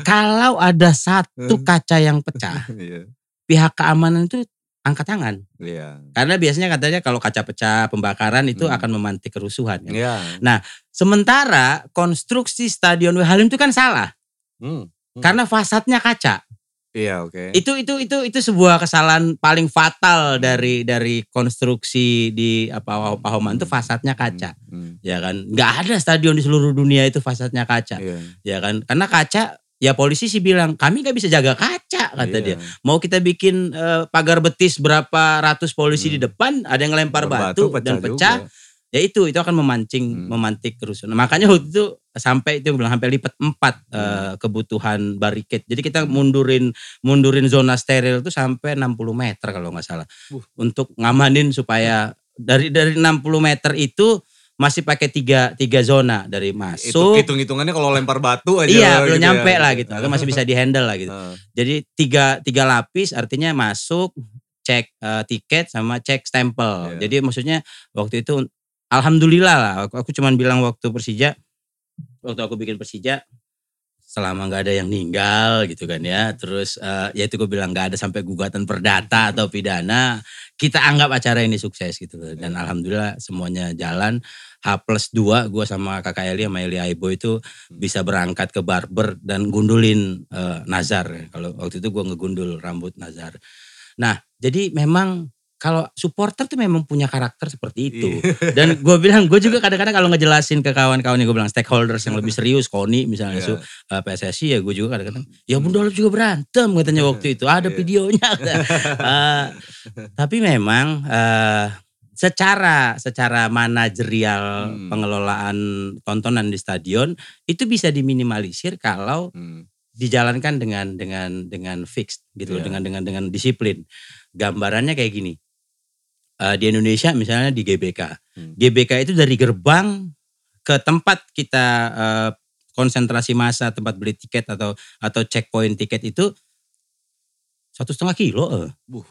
kalau ada satu kaca yang pecah, Iya. pihak keamanan itu angkat tangan. Iya. Karena biasanya katanya kalau kaca pecah, pembakaran itu Hmm. akan memantik kerusuhan. kan. Iya. Sementara konstruksi Stadion Halim itu kan salah Hmm. Hmm. karena fasadnya kaca. Iya, oke. Itu itu itu itu sebuah kesalahan paling fatal dari dari konstruksi di apa Pahoman itu fasadnya kaca. Hmm. Ya kan? nggak ada stadion di seluruh dunia itu fasadnya kaca. Iya. Ya kan? Karena kaca ya polisi sih bilang kami nggak bisa jaga kaca kata Iya. dia. Mau kita bikin eh, pagar betis berapa ratus polisi di Hmm. depan, ada yang lempar batu, dan pecah. juga. Ya itu itu akan memancing Hmm. memantik kerusuhan. Makanya waktu itu sampai itu bilang sampai lipat empat Hmm. eh, kebutuhan bariket. Jadi kita mundurin mundurin zona steril itu sampai 60 meter kalau nggak salah. Uh. Untuk ngamanin supaya dari dari 60 meter itu masih pakai tiga tiga zona dari Itu masuk. hitung-hitungannya kalau lempar batu aja. Iya, belum gitu nyampe ya. lah gitu. Atau masih bisa dihandle lah gitu. Heeh. Jadi tiga tiga lapis artinya masuk, cek eh, tiket sama cek stempel. Iya. Jadi maksudnya waktu itu alhamdulillah lah. Aku, aku cuman bilang waktu Persija, waktu aku bikin Persija selama nggak ada yang meninggal gitu kan ya. Terus eh, ya itu gue bilang nggak ada sampai gugatan perdata atau pidana. Kita anggap acara ini sukses gitu loh. Dan alhamdulillah semuanya jalan. H plus 2 gue sama kakak Eli sama Eli Aibo itu bisa berangkat ke barber dan gundulin eh, Nazar. Kalau waktu itu gue ngegundul rambut Nazar. Nah jadi memang kalau supporter tuh memang punya karakter seperti itu. Iya. Dan gue bilang, gue juga kadang-kadang kalau ngejelasin ke kawan-kawan yang gue bilang stakeholders yang lebih serius, Koni misalnya, Iya. su, eh, PSSI ya gue juga kadang-kadang, ya Bunda Olip juga berantem katanya waktu itu, ada Iya. videonya. Eh, tapi memang eh, secara secara manajerial Hmm. pengelolaan tontonan di stadion itu bisa diminimalisir kalau Hmm. dijalankan dengan dengan dengan fixed gitu loh, Iya. dengan dengan dengan disiplin. Gambarannya kayak gini. Eh, di Indonesia misalnya di GBK. Hmm. GBK itu dari gerbang ke tempat kita eh, konsentrasi massa, tempat beli tiket atau atau checkpoint tiket itu satu setengah kilo. Buh.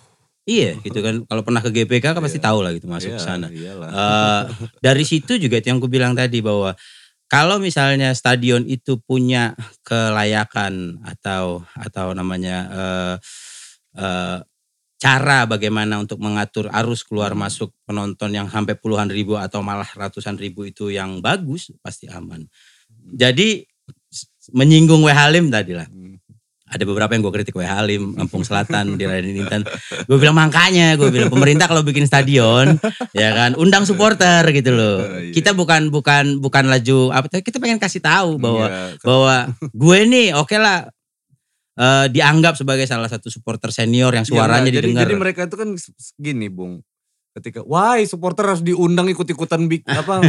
Iya gitu kan. Kalau pernah ke GBK kan pasti Iya. tahu lah gitu masuk Iya, ke sana. Eh, dari situ juga itu yang aku bilang tadi bahwa kalau misalnya stadion itu punya kelayakan atau atau namanya eh, eh, cara bagaimana untuk mengatur arus keluar masuk penonton yang sampai puluhan ribu atau malah ratusan ribu itu yang bagus pasti aman. Jadi menyinggung W Halim tadi lah ada beberapa yang gue kritik W Halim, Lampung Selatan, di Raden Intan. Gue bilang makanya, gue bilang pemerintah kalau bikin stadion, ya kan, undang supporter gitu loh. Iya. Kita bukan bukan bukan laju apa, kita pengen kasih tahu bahwa Iya, ke- bahwa gue nih oke lah eh, dianggap sebagai salah satu supporter senior yang Iya, suaranya jadi, didengar. jadi mereka itu kan gini, Bung. Ketika, wah supporter harus diundang ikut-ikutan bik, apa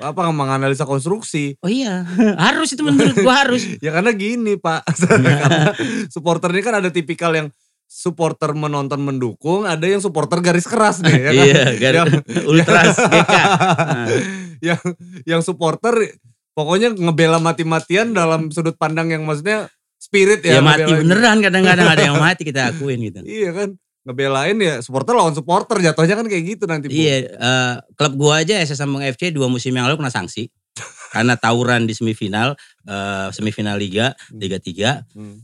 apa menganalisa konstruksi. Oh iya, harus itu menurut gue harus. Ya karena gini pak, karena supporter ini kan ada tipikal yang supporter menonton mendukung, ada yang supporter garis keras nih, ya kan? Iya, garis Yang- ultras GK. Nah. yang yang supporter pokoknya ngebela mati-matian dalam sudut pandang yang maksudnya spirit ya. Ya mati ngebelain. beneran kadang-kadang ada yang mati kita akuin gitu. Iya kan, ngebelain ya supporter lawan supporter jatuhnya kan kayak gitu nanti. Bu. Iya, eh, klub gua aja SS Sambung FC dua musim yang lalu kena sanksi karena tawuran di semifinal, eh, semifinal liga, liga 3. Hmm.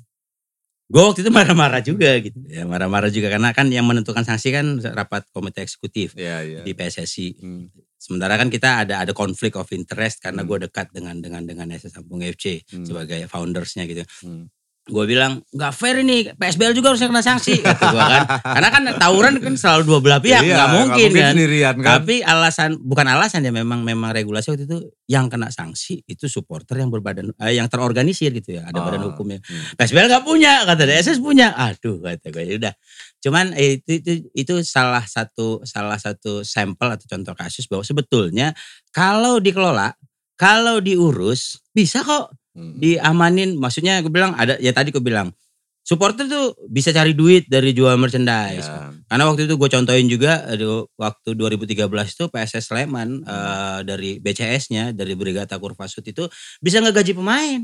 gue waktu itu marah-marah juga gitu ya marah-marah juga karena kan yang menentukan sanksi kan rapat komite eksekutif Iya, iya. di PSSI Hmm, sementara kan kita ada ada konflik of interest karena Hmm. gue dekat dengan dengan dengan SS Sampung FC Hmm. sebagai foundersnya gitu hmm. Gue bilang nggak fair ini PSBL juga harusnya kena sanksi kata gue kan. Karena kan tawuran kan selalu dua belah pihak Iya, nggak mungkin kan. sendirian kan. tapi alasan bukan alasan ya memang memang regulasi waktu itu yang kena sanksi itu supporter yang berbadan eh, yang terorganisir gitu ya ada Ah, badan hukumnya. hmm. PSBL nggak punya kata dia. SS punya. Aduh kata gue ya udah. Cuman eh, itu, itu itu salah satu salah satu sampel atau contoh kasus bahwa sebetulnya kalau dikelola kalau diurus bisa kok Hmm. diamanin maksudnya gue bilang ada ya tadi gue bilang supporter tuh bisa cari duit dari jual merchandise Ya. karena waktu itu gue contohin juga aduh, waktu 2013 itu PSS Sleman eh, dari BCS-nya dari Brigata Kurvasut itu bisa ngegaji pemain.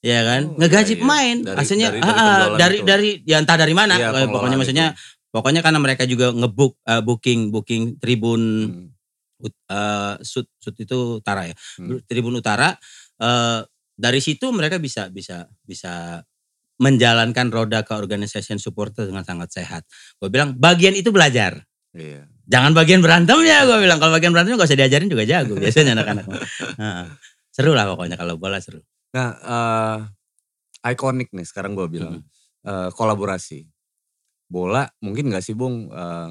Ya kan? Oh, ngegaji iya, iya. pemain. Dari- Maksudnya dari- dari ah, dari itu. dari ya entah dari mana pengelolaan pokoknya maksudnya pokoknya karena mereka juga ngebook eh, booking booking tribun Hmm. eh, sud sud itu utara ya. Hmm. Tribun utara eh, dari situ mereka bisa bisa bisa menjalankan roda keorganisasian supporter dengan sangat sehat. Gue bilang bagian itu belajar. Iya. Jangan bagian berantemnya gue bilang. Kalau bagian berantemnya gak usah diajarin juga jago biasanya anak-anak. Heeh. seru lah pokoknya kalau bola seru. Nah, eh ikonik nih sekarang gue bilang Eh, kolaborasi. Bola mungkin gak sih Bung eh,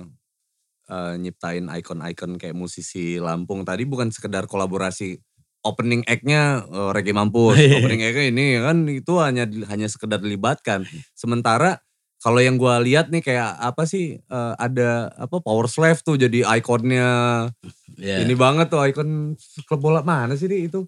eh, nyiptain ikon-ikon kayak musisi Lampung tadi bukan sekedar kolaborasi opening act-nya eh, Reggae Mampus, opening act-nya ini kan itu hanya hanya sekedar dilibatkan. Sementara kalau yang gue lihat nih kayak apa sih eh, ada apa Power Slave tuh jadi ikonnya Ya. ini banget tuh ikon klub bola mana sih Di, itu?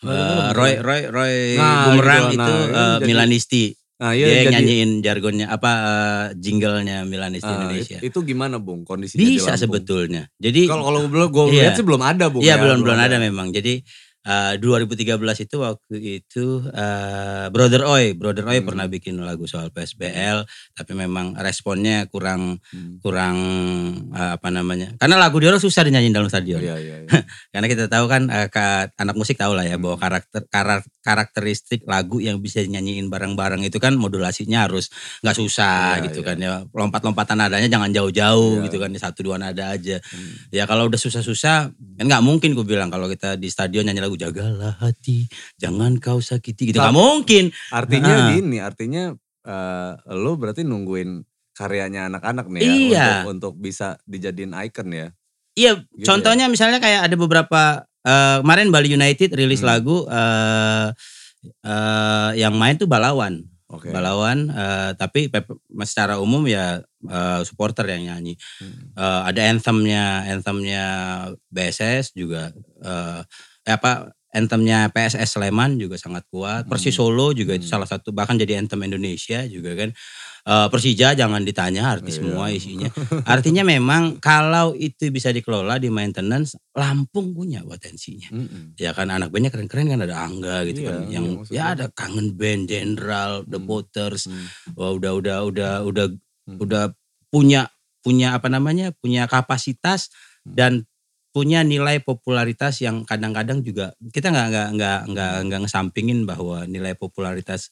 Eh, Roy Roy Roy Nah, Bumerang gitu, itu nah, eh, jadi- Milanisti. Nah, Dia yang jadi- nyanyiin jargonnya apa eh, jinglenya Milanisti Ah, Indonesia. it- Itu gimana Bung kondisinya di Bisa sebetulnya. Jadi Kalau kalau belum gue Iya. lihat sih belum ada Bung. Iya ya, belum belum ada memang. Jadi eh, 2013 itu waktu itu eh, Brother Oi, Brother Oi Hmm. pernah bikin lagu soal PSBL, tapi memang responnya kurang Hmm. kurang eh, apa namanya? Karena lagu dia susah dinyanyiin dalam stadion. Iya iya. iya. Karena kita tahu kan eh, ka- anak musik tahu lah ya bahwa Hmm. karakter karak- karakteristik lagu yang bisa dinyanyiin bareng-bareng itu kan modulasinya harus nggak susah Iya, gitu iya. kan ya. Lompat-lompatan nadanya jangan jauh-jauh Iya. gitu kan satu dua nada aja. Hmm. Ya kalau udah susah-susah kan nggak mungkin gue bilang kalau kita di stadion nyanyi lagu jagalah hati, jangan kau sakiti gitu Tapi- mungkin. Artinya Ah. gini, artinya eh, lo berarti nungguin karyanya anak-anak nih ya Iya. untuk untuk bisa dijadiin icon ya. Iya, Gitu contohnya misalnya kayak ada beberapa eh, kemarin Bali United rilis Hmm. lagu eh eh, yang main tuh Balawan. Oke. Balawan eh, tapi secara umum ya eh, supporter yang nyanyi. Hmm. Eh, ada anthemnya anthemnya BSS juga eh, apa anthemnya PSS Sleman juga sangat kuat. Persis Hmm. Solo juga itu Hmm. salah satu bahkan jadi anthem Indonesia juga kan. Eh, Persija jangan ditanya artis Iya. semua isinya. Artinya memang kalau itu bisa dikelola di maintenance Lampung punya potensinya. Mm-mm. Ya kan anak bandnya keren-keren kan ada Angga gitu Iya, kan iya, yang maksudnya. ya ada Kangen Band, Jenderal, The. Potters. Hmm. Wah udah udah udah udah Hmm. udah punya punya apa namanya punya kapasitas Hmm. dan punya nilai popularitas yang kadang-kadang juga kita nggak nggak nggak nggak nggak ngesampingin bahwa nilai popularitas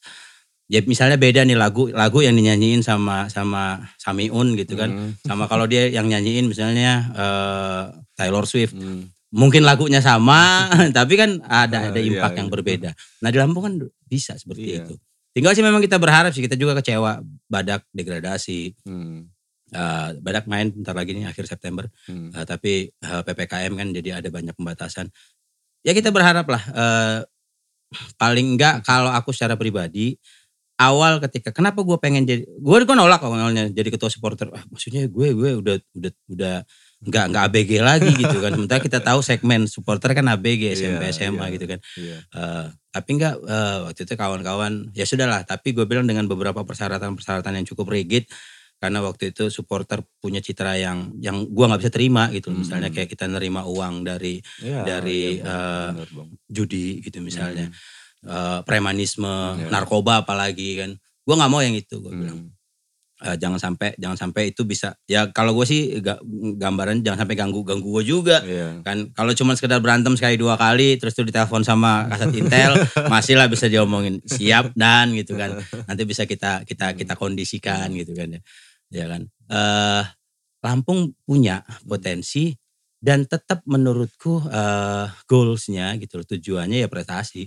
ya misalnya beda nih lagu lagu yang dinyanyiin sama sama Samiun gitu kan Hmm. sama kalau dia yang nyanyiin misalnya eh, Taylor Swift Hmm. mungkin lagunya sama tapi kan ada ada Iya, impact iya. yang berbeda nah di Lampung kan bisa seperti Iya. itu tinggal sih memang kita berharap sih kita juga kecewa badak degradasi Hmm. Eh, badak main bentar lagi nih akhir September Hmm. Eh, tapi eh, ppkm kan jadi ada banyak pembatasan ya kita berharap lah eh, paling enggak kalau aku secara pribadi awal ketika kenapa gue pengen jadi gue gue nolak awalnya jadi ketua supporter ah, maksudnya gue gue udah udah udah nggak nggak ABG lagi gitu kan sementara kita tahu segmen supporter kan ABG SMP Iya, SMA iya. gitu kan Iya. Eh, tapi enggak eh, waktu itu kawan-kawan ya sudahlah tapi gue bilang dengan beberapa persyaratan-persyaratan yang cukup rigid karena waktu itu supporter punya citra yang yang gua nggak bisa terima gitu Hmm. misalnya kayak kita nerima uang dari Iya, Dari, iya, Bang. eh, Benar, Bang. judi gitu misalnya Hmm. Eh, premanisme Iya. narkoba apalagi kan gua nggak mau yang itu bilang Hmm. Eh, jangan sampai jangan sampai itu bisa ya kalau gue sih ga- gambaran jangan sampai ganggu ganggu gue juga Iya. kan kalau cuma sekedar berantem sekali dua kali terus tuh ditelepon sama kasat intel masih lah bisa diomongin siap dan gitu kan nanti bisa kita kita kita kondisikan gitu kan ya ya kan eh Lampung punya potensi dan tetap menurutku eh goalsnya gitu loh tujuannya ya prestasi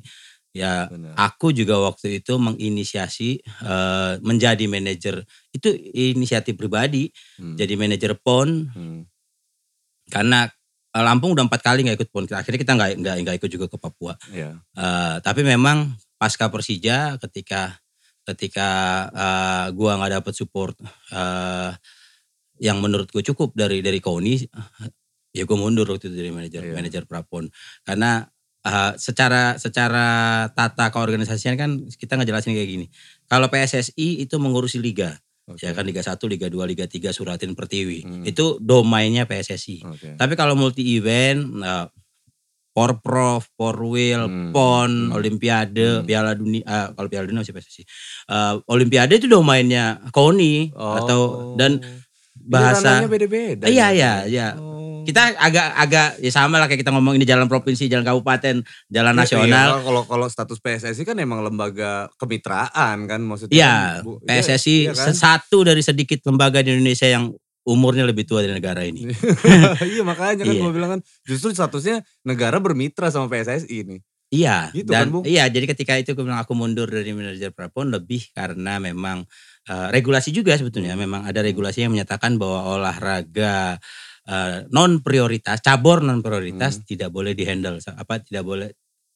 ya Benar. aku juga waktu itu menginisiasi eh, menjadi manajer itu inisiatif pribadi Hmm. jadi manajer pon Hmm. karena Lampung udah empat kali nggak ikut pon akhirnya kita nggak nggak nggak ikut juga ke Papua Iya. Eh, tapi memang pasca Persija ketika ketika eh, gua nggak dapet support eh, yang menurut gue cukup dari dari Koni ya gue mundur waktu itu dari manajer Iya. manajer Prapon karena eh, secara secara tata keorganisasian kan kita ngejelasin kayak gini kalau PSSI itu mengurusi liga Oke. ya kan Liga 1, Liga 2, Liga 3 Suratin Pertiwi Hmm. itu domainnya PSSI Oke. tapi kalau multi event, uh, Porprov, Porwil, Hmm, PON, hmm, Olimpiade, hmm. Piala Dunia, eh, kalau Piala Dunia masih PSSI. Uh, Olimpiade itu domainnya KONI atau dan bahasa beda-beda. Iya, gitu. iya, iya. Oh. kita agak agak ya sama lah kayak kita ngomong ini jalan provinsi, jalan kabupaten, jalan Iya, nasional. iya, kalau kalau status PSSI kan emang lembaga kemitraan kan maksudnya. Iya, kan, Bu- PSSI iya, iya kan? satu dari sedikit lembaga di Indonesia yang umurnya lebih tua dari negara ini. iya makanya kan Iya. gue bilang kan justru statusnya negara bermitra sama PSSI nih. Iya, Gitu dan kan, Bung? iya jadi ketika itu gue bilang aku mundur dari manajer Prapon lebih karena memang eh, regulasi juga sebetulnya memang ada regulasi yang menyatakan bahwa olahraga non prioritas, cabur non prioritas Hmm. tidak boleh dihandle apa tidak boleh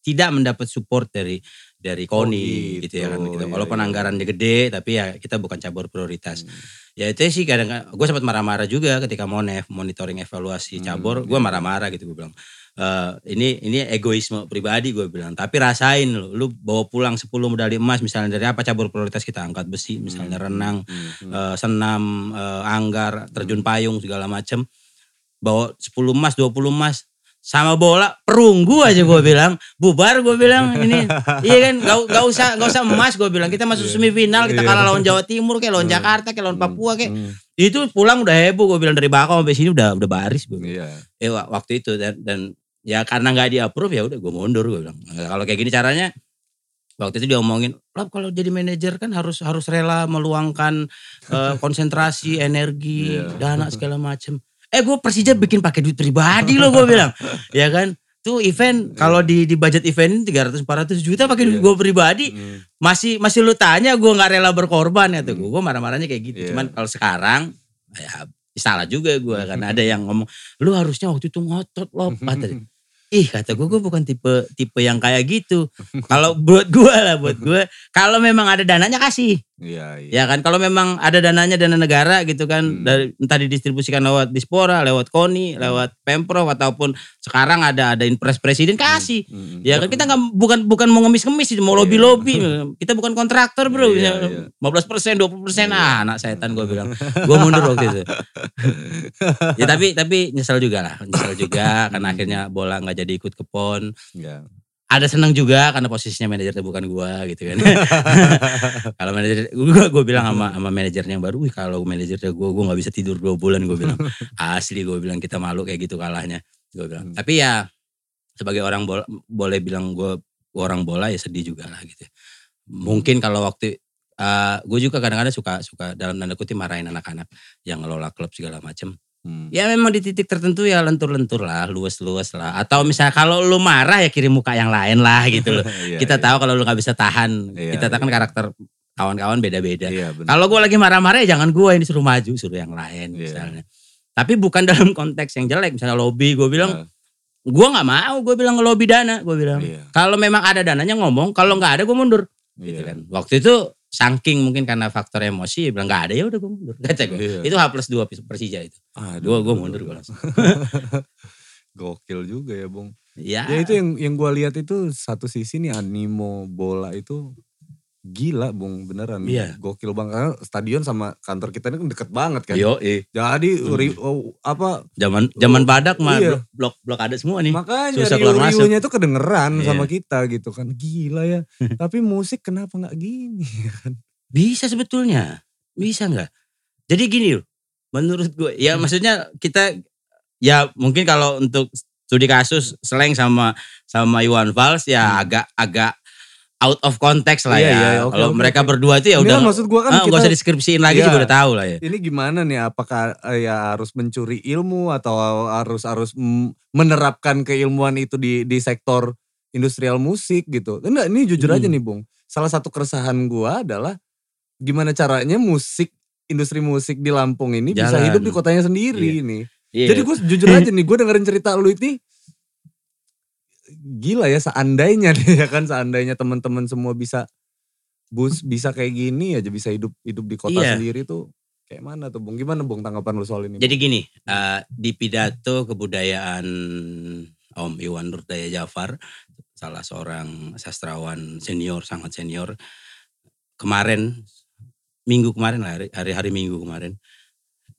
tidak mendapat support dari dari KONI gitu, ya kan gitu, gitu. iya, Walaupun iya. anggarannya gede tapi ya kita bukan cabur prioritas. Hmm. Ya itu sih kadang gue sempat marah-marah juga ketika Monef monitoring evaluasi Hmm, cabur, gue iya. marah-marah gitu gue bilang. "Eh, ini ini egoisme pribadi gue bilang. Tapi rasain lu, lu bawa pulang 10 medali emas misalnya dari apa cabur prioritas kita angkat besi, misalnya Hmm, renang, hmm, hmm. eh, senam, eh, anggar, terjun payung segala macem. Bawa 10 emas, 20 emas sama bola perunggu aja gue bilang bubar gue bilang ini iya kan gak, gak usah gak usah emas gue bilang kita masuk Iya. semifinal kita Iya. kalah lawan Jawa Timur kayak lawan Hmm. Jakarta kayak lawan Papua kayak Hmm, itu pulang udah heboh gue bilang dari Bakau sampai sini udah udah baris gue bilang. Iya. eh wa- waktu itu dan, dan ya karena nggak di approve ya udah gue mundur gue bilang Nah, kalau kayak gini caranya waktu itu dia omongin lah kalau jadi manajer kan harus harus rela meluangkan eh, konsentrasi energi Iya. dana segala macem eh gue Persija bikin pakai duit pribadi loh gue bilang. Ya kan? Tuh event kalau di di budget event ini 300 400 juta pakai duit Iya. gue pribadi. Hmm, masih masih lu tanya gue nggak rela berkorban ya tuh. Gue marah-marahnya kayak gitu. Iya. cuman kalau sekarang ya salah juga gue karena ada yang ngomong lu harusnya waktu itu ngotot loh kata dia. ih kata gue gue bukan tipe tipe yang kayak gitu. Kalau buat gue lah buat gue kalau memang ada dananya kasih Iya, iya. ya kan kalau memang ada dananya dana negara gitu kan Hmm. dari entah didistribusikan lewat dispora lewat koni lewat pemprov ataupun sekarang ada ada impres presiden kasih Hmm, hmm. Ya kan kita nggak bukan bukan mau ngemis-ngemis mau Iya. lobby-lobby. Kita bukan kontraktor, Bro. Iya, Bisa iya. 15 persen, 20 persen Iya. ah, anak setan gue bilang. Gue mundur waktu itu. ya tapi tapi nyesel juga lah, nyesel juga karena Hmm. akhirnya bola nggak jadi ikut ke pon. Iya. Ada seneng juga karena posisinya manajer bukan gua gitu kan. kalau manajer gua gue bilang sama sama manajernya yang baru, wih kalau manajernya gua gua nggak bisa tidur dua bulan gue bilang. Asli gue bilang kita malu kayak gitu kalahnya. Gue bilang. Hmm. Tapi ya sebagai orang bola boleh bilang gue orang bola ya sedih juga lah gitu. Mungkin kalau waktu gue juga kadang-kadang suka suka dalam tanda kutip marahin anak-anak yang ngelola klub segala macem. Hmm. Ya memang di titik tertentu ya lentur-lentur lah, luas-luas lah. Atau misalnya kalau lu marah ya kirim muka yang lain lah gitu loh. Iya, kita iya. tahu kalau lu nggak bisa tahan. Iya, kita tahu kan iya. karakter kawan-kawan beda-beda. Iya. Kalau gue lagi marah-marah ya jangan gue ini suruh maju, suruh yang lain misalnya. Tapi bukan dalam konteks yang jelek, misalnya lobby, gue bilang Nah, gue nggak mau, gue bilang ngelobi dana, gue bilang. Iya. Kalau memang ada dananya ngomong, kalau nggak ada gue mundur, gitu kan. Waktu itu saking mungkin karena faktor emosi, dia bilang nggak ada ya udah gue mundur, kata gue. Iya. Itu H plus dua Persija itu. Aduh, Gue gue mundur gue langsung. Gokil juga ya, Bung. Ya, Ya itu yang yang gua lihat itu satu sisi nih animo bola itu gila, Bung, beneran. Iya. Gokil banget. Karena stadion sama kantor kita ini kan deket banget kan. yo, eh. Jadi Hmm. oh, apa zaman zaman badak mah Iya. blok, blok ada semua nih. makanya susah keluar masuk. tuh kedengeran Iya. sama kita gitu kan. Gila ya. Tapi musik kenapa nggak gini? Bisa sebetulnya, bisa nggak? Jadi gini loh, menurut gue ya maksudnya kita ya mungkin kalau untuk studi kasus slang sama sama Iwan Fals ya Hmm. agak agak out of context lah Iya, ya. iya, oke, kalau oke, mereka berdua itu ya udah maksud gua kan ah, kita usah deskripsiin lagi Iya. juga udah tahu lah ya. ini gimana nih apakah eh, ya harus mencuri ilmu atau harus harus menerapkan keilmuan itu di di sektor industrial musik gitu. Enggak, ini jujur aja Hmm. nih, Bung. Salah satu keresahan gua adalah gimana caranya musik industri musik di Lampung ini bisa Jalan. hidup di kotanya sendiri nih. Iya. Jadi gue jujur aja nih, gue dengerin cerita lu ini gila ya seandainya nih ya kan seandainya teman-teman semua bisa bus bisa kayak gini aja bisa hidup hidup di kota Iya. sendiri tuh kayak mana tuh Bung? Gimana Bung tanggapan lu soal ini? Jadi gini, eh, di pidato kebudayaan Om Iwan Nurdaya Jafar, salah seorang sastrawan senior, sangat senior, kemarin, minggu kemarin lah, hari- hari-hari minggu kemarin,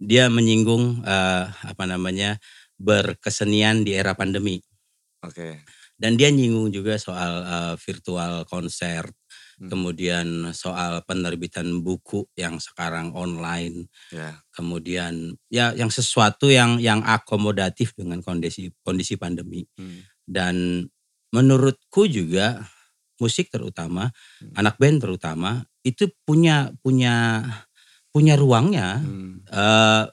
dia menyinggung eh, apa namanya berkesenian di era pandemi. Oke. Dan dia nyinggung juga soal eh, virtual konser, Hmm. kemudian soal penerbitan buku yang sekarang online, Ya. kemudian ya yang sesuatu yang yang akomodatif dengan kondisi kondisi pandemi Hmm. dan menurutku juga musik terutama Hmm. anak band terutama itu punya punya punya ruangnya Hmm. eh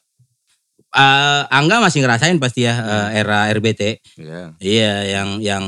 eh, Angga masih ngerasain pasti ya eh, era RBT Ya. iya yang yang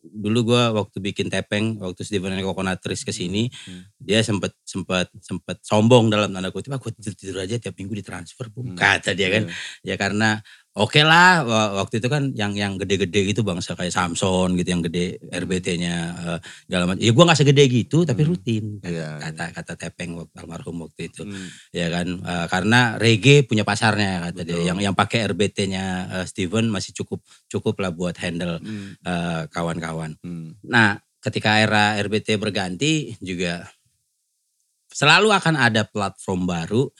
dulu gua waktu bikin tepeng waktu Steven and Coconut Trees ke sini Hmm. dia sempat sempat sempat sombong dalam tanda kutip aku tidur tidur aja tiap minggu ditransfer bu Hmm. kata dia kan Iya. ya karena oke lah wa- waktu itu kan yang yang gede-gede gitu bangsa kayak Samson gitu yang gede RBT-nya eh, segala macam ya gua nggak segede gitu tapi Hmm. rutin Iya, kata kata tepeng almarhum waktu itu Hmm. ya kan Eh, karena reggae punya pasarnya kata dia Betul. yang yang pakai RBT-nya eh, Steven masih cukup cukup lah buat handle Hmm. eh, kawan-kawan Hmm. Nah, ketika era RBT berganti juga selalu akan ada platform baru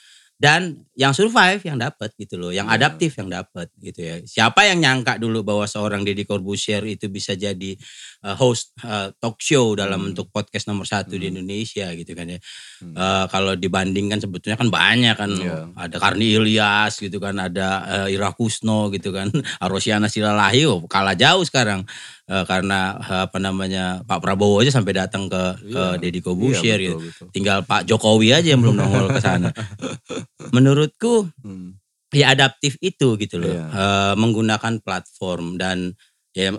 dan yang survive yang dapat gitu loh, yang Iya. adaptif yang dapat gitu ya. Siapa yang nyangka dulu bahwa seorang Deddy Corbuzier itu bisa jadi uh, host uh, talk show dalam Hmm. bentuk podcast nomor satu di Hmm. Indonesia gitu kan ya. Hmm. Uh, kalau dibandingkan sebetulnya kan banyak kan Iya. ada Karni Ilyas gitu kan ada uh, Ira Kusno gitu kan Arosiana Silalahi oh, kalah jauh sekarang Uh, karena uh, apa namanya Pak Prabowo aja sampai datang ke ke Iya. Deddy Iya, Corbuzier betul, gitu betul. tinggal Pak Jokowi aja yang belum nongol ke sana menurutku Hmm. ya adaptif itu gitu loh Iya. Uh, menggunakan platform dan ya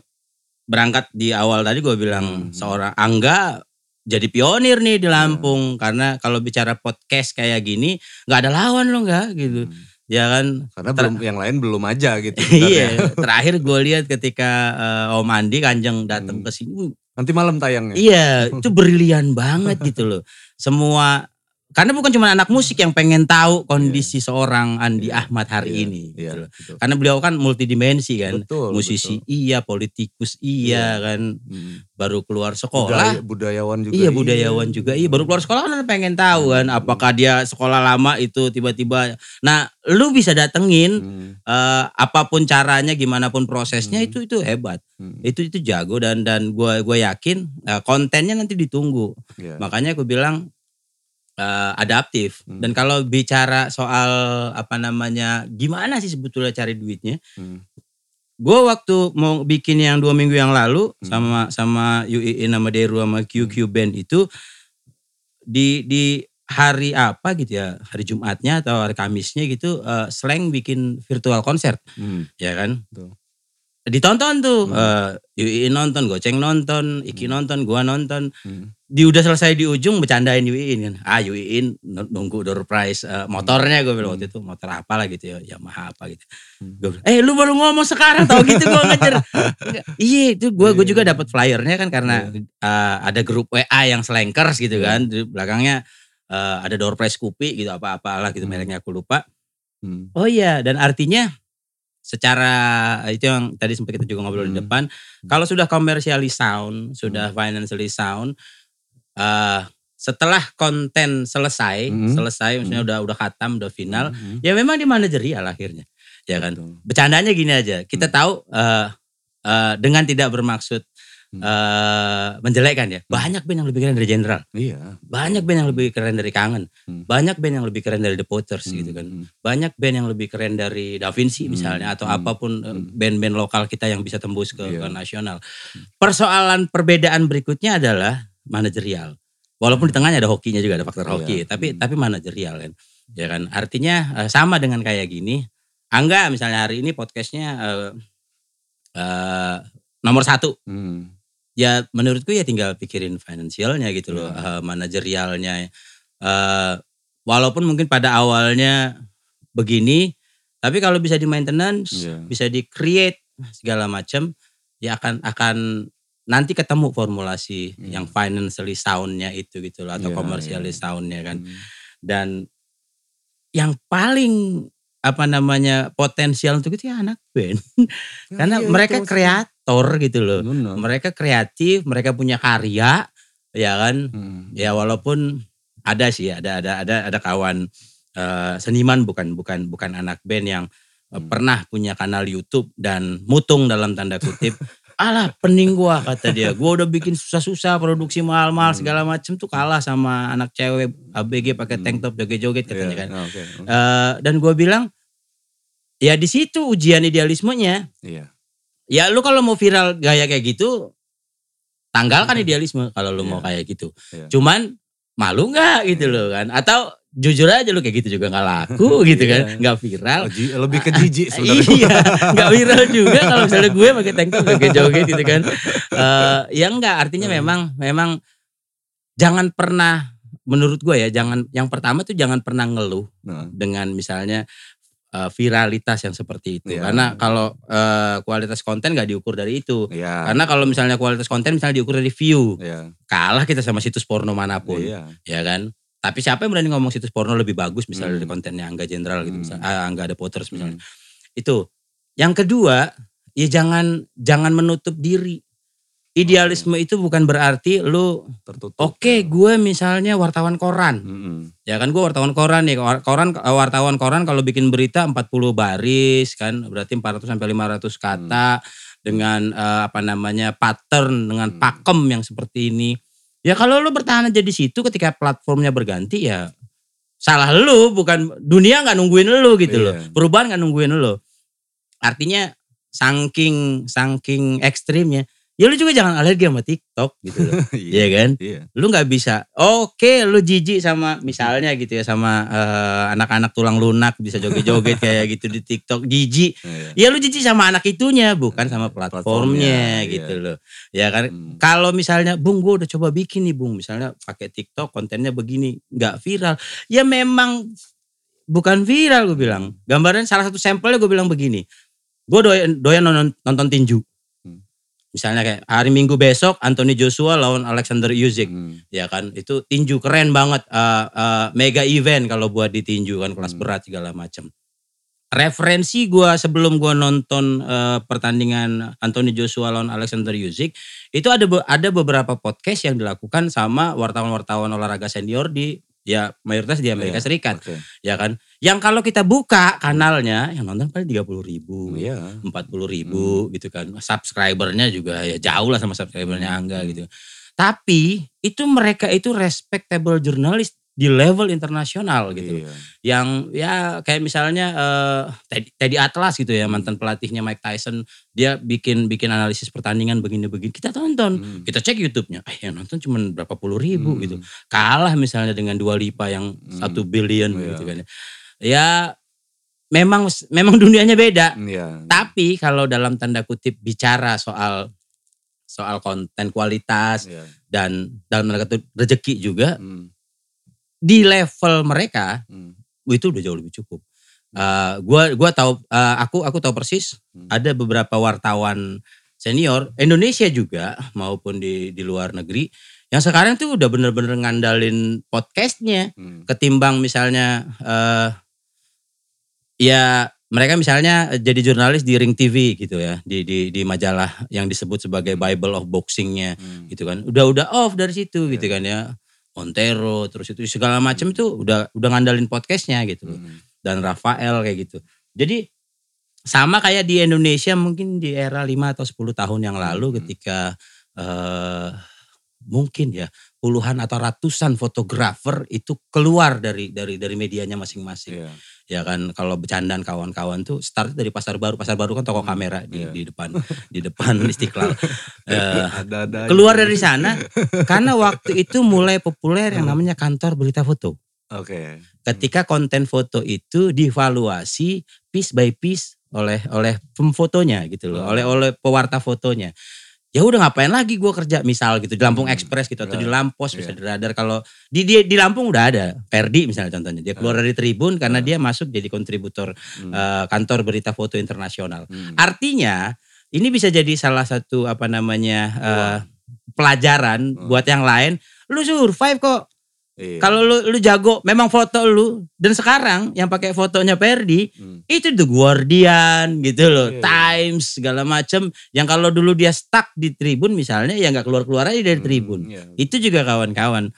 berangkat di awal tadi gue bilang Hmm. seorang Angga jadi pionir nih di Lampung karena kalau bicara podcast kayak gini nggak ada lawan lo nggak gitu Hmm. ya kan Karena belum yang lain belum aja gitu. iya terakhir gue lihat ketika eh, Om Andi Kanjeng datang Hmm. ke sini Nanti malam tayangnya. iya itu brilian banget gitu loh semua karena bukan cuma anak musik yang pengen tahu kondisi seorang Andi Iya. Ahmad hari Iya, ini Iya. gitu betul. karena beliau kan multidimensi kan Betul, musisi betul. iya politikus iya kan Hmm. baru keluar Budaya- sekolah budayawan juga. Iya budayawan juga iya baru keluar sekolah kan pengen tahu kan Hmm. apakah dia sekolah lama itu tiba-tiba nah lu bisa datengin Hmm. eh, apa pun caranya gimana pun prosesnya Hmm. itu itu hebat Hmm. itu itu jago dan dan gue gue yakin eh, kontennya nanti ditunggu Iya. makanya aku bilang eh, adaptif Hmm. dan kalau bicara soal apa namanya gimana sih sebetulnya cari duitnya Hmm. gue waktu mau bikin yang dua minggu yang lalu Hmm. sama sama UII nama Deru sama QQ Band itu di di hari apa gitu ya hari Jumatnya atau hari Kamisnya gitu eh, slang bikin virtual konser Hmm. ya kan Betul. Ditonton tuh Hmm. eh, Yui nonton Goceng nonton Iki Hmm. nonton gua nonton Hmm. di udah selesai di ujung bercandain Yui kan ah Yui nunggu door prize eh, motornya gue bilang Hmm. waktu itu motor apa lah gitu ya Yamaha apa gitu Hmm. Gua bilang, eh lu baru ngomong sekarang tau gitu gue ngejar iya itu gue gue Iya. juga dapat flyernya kan karena eh, ada grup WA yang slankers gitu Iya. kan di belakangnya eh, ada door prize Scoopy gitu apa-apalah gitu Hmm. mereknya aku lupa Hmm. Oh iya, dan artinya secara itu yang tadi sempat kita juga ngobrol di Hmm. depan, kalau sudah commercially sound, sudah financially sound, eh setelah konten selesai, Hmm. selesai, maksudnya Hmm. udah udah khatam, udah final, Hmm. ya memang di manajerial akhirnya, ya kan. Betul. Bercandanya gini aja, kita Hmm. tahu eh eh, dengan tidak bermaksud Hmm. eh, menjelekkan ya. Banyak band yang lebih keren dari General. Iya. Banyak band yang lebih keren dari Kangen. Hmm. Banyak band yang lebih keren dari The Potters Hmm, gitu kan. hmm. Banyak band yang lebih keren dari Da Vinci Hmm, misalnya atau hmm, apa pun eh, hmm. band-band lokal kita yang bisa tembus ke, Iya. ke nasional. Persoalan perbedaan berikutnya adalah manajerial. Walaupun di tengahnya ada hokinya juga ada faktor Iya. hoki, tapi Hmm. tapi manajerial kan. Ya kan. Artinya eh, sama dengan kayak gini. Angga misalnya hari ini podcastnya eh, eh, nomor satu Hmm. Ya menurutku ya tinggal pikirin finansialnya gitu loh, Iya. eh, manajerialnya. Eh, walaupun mungkin pada awalnya begini, tapi kalau bisa di maintenance, Iya. bisa di create segala macam, ya akan akan nanti ketemu formulasi Iya. yang financially soundnya itu gitu loh, atau Iya, commercially iya. soundnya kan. Hmm. Dan yang paling apa namanya potensial untuk itu ya anak band, karena Iya, mereka itu maksudnya. Kreator gitu loh Benar. mereka kreatif, mereka punya karya, ya kan? Hmm. Ya walaupun ada sih, ada ada ada ada kawan eh, seniman bukan bukan bukan anak band yang eh, Hmm. pernah punya kanal YouTube dan mutung dalam tanda kutip. Alah pening gua kata dia. Gua udah bikin susah-susah produksi mahal-mahal Hmm. segala macem tuh kalah sama anak cewek ABG pakai tank top joget-joget katanya Iya, kan. oke. Eh, dan gua bilang ya di situ ujian idealismenya. Iya. Ya lu kalau mau viral gaya kayak gitu, tanggalkan idealisme kalau lu Iya. mau kayak gitu. Iya. Cuman malu nggak gitu loh kan? Atau jujur aja lu kayak gitu juga nggak laku gitu kan? Iya. Nggak viral. Oh, lebih ke jijik sebenarnya. Iya, nggak viral juga kalau misalnya gue pakai tank top joget-joget gitu kan. Eh ya enggak, artinya Hmm. memang memang jangan pernah menurut gue ya, jangan yang pertama tuh jangan pernah ngeluh Nah, dengan misalnya eh, viralitas yang seperti itu. Iya. Karena kalau eh, kualitas konten nggak diukur dari itu. Iya. Karena kalau misalnya kualitas konten misalnya diukur dari view, Iya. kalah kita sama situs porno mana pun, Iya. ya kan? Tapi siapa yang berani ngomong situs porno lebih bagus misalnya Hmm. dari kontennya Angga Jenderal gitu, Hmm. misalnya, ah, Angga ada Potters misalnya. Hmm. Itu. Yang kedua, ya jangan jangan menutup diri. Idealisme itu bukan berarti lu Tertutup. oke gue misalnya wartawan koran. Mm-mm. Ya kan gue wartawan koran nih, Kor- koran wartawan koran kalau bikin berita 40 baris kan berarti 400 sampai 500 kata dengan eh, apa namanya pattern dengan Hmm. pakem yang seperti ini. Ya kalau lu bertahan aja di situ ketika platformnya berganti ya salah lu bukan dunia nggak nungguin lu gitu loh. Iya. Perubahan nggak nungguin lu. Artinya saking saking ekstrimnya ya lu juga jangan alergi sama TikTok gitu loh. Iya kan? Iya. lu nggak bisa oke lu jijik sama misalnya gitu ya sama eh, anak-anak tulang lunak bisa joget-joget kayak gitu di TikTok jijik Iya. ya lu jijik sama anak itunya bukan sama Platformnya, platformnya iya. gitu loh ya kan Hmm. kalau misalnya bung gue udah coba bikin nih bung misalnya pakai TikTok kontennya begini nggak viral ya memang bukan viral gue bilang gambaran salah satu sampelnya gue bilang begini gue doyan, doyan nonton, nonton tinju. Misalnya kayak hari Minggu besok Anthony Joshua lawan Alexander Usyk Hmm. ya kan itu tinju keren banget eh, eh, mega event kalau buat di tinju kan kelas Hmm. berat segala macam referensi gua sebelum gua nonton eh, pertandingan Anthony Joshua lawan Alexander Usyk itu ada ada beberapa podcast yang dilakukan sama wartawan-wartawan olahraga senior di ya mayoritas di Amerika Iya, Serikat Oke. ya kan yang kalau kita buka kanalnya yang nonton paling tiga puluh ribu Iya. empat puluh ribu gitu kan subscribernya juga ya jauh lah sama subscribernya Hmm. Angga gitu tapi itu mereka itu respectable jurnalis di level internasional gitu Iya. yang ya kayak misalnya eh, Teddy, Teddy Atlas gitu ya mantan pelatihnya Mike Tyson dia bikin bikin analisis pertandingan begini-begini kita tonton Hmm. kita cek YouTube-nya eh yang nonton cuma berapa puluh ribu Hmm. gitu kalah misalnya dengan Dua Lipa yang Hmm. satu billion Iya. gitu kan ya memang memang dunianya beda Iya. tapi kalau dalam tanda kutip bicara soal soal konten kualitas Iya. dan dalam tanda kutip rezeki juga Hmm. Di level mereka Hmm. itu udah jauh lebih cukup. Uh, gua gua tahu uh, aku aku tahu persis Hmm. ada beberapa wartawan senior Indonesia juga maupun di di luar negeri yang sekarang tuh udah bener-bener ngandalin podcastnya Hmm. ketimbang misalnya eh ya mereka misalnya jadi jurnalis di Ring TV gitu ya di di di majalah yang disebut sebagai Bible of Boxingnya Hmm. gitu kan udah udah off dari situ gitu Iya. kan ya Montero terus itu segala macam itu udah udah ngandalin podcastnya gitu Hmm. dan Rafael kayak gitu jadi sama kayak di Indonesia mungkin di era 5 atau 10 tahun yang lalu Hmm. ketika eh mungkin ya puluhan atau ratusan fotografer itu keluar dari dari dari medianya masing-masing. Iya. Ya kan kalau bercandaan kawan-kawan tuh start dari pasar baru. Pasar baru kan toko kamera di, iya. di depan di depan Istiqlal. Eh, Ada-ada. aja. keluar dari sana karena waktu itu mulai populer yang namanya kantor berita foto. Oke. Ketika konten foto itu divaluasi piece by piece oleh oleh pemfotonya gitu loh, Oh. oleh oleh pewarta fotonya. Ya udah ngapain lagi gua kerja misal gitu di Lampung Hmm, Express gitu atau ya, di Lampos bisa iya. di radar kalau di, di di Lampung udah ada Perdi misalnya contohnya dia keluar dari Tribun karena dia masuk jadi kontributor Hmm. eh, kantor berita foto internasional. Hmm. Artinya ini bisa jadi salah satu apa namanya eh, pelajaran Hmm. buat yang lain. Lu survive kok. Iya. Kalau lu lu jago, memang foto lu dan sekarang yang pakai fotonya Perdi Hmm. itu The Guardian gitu loh, Iya. Times segala macem. Yang kalau dulu dia stuck di Tribun misalnya ya nggak keluar keluar aja dari Hmm, Tribun. iya. Itu juga kawan-kawan.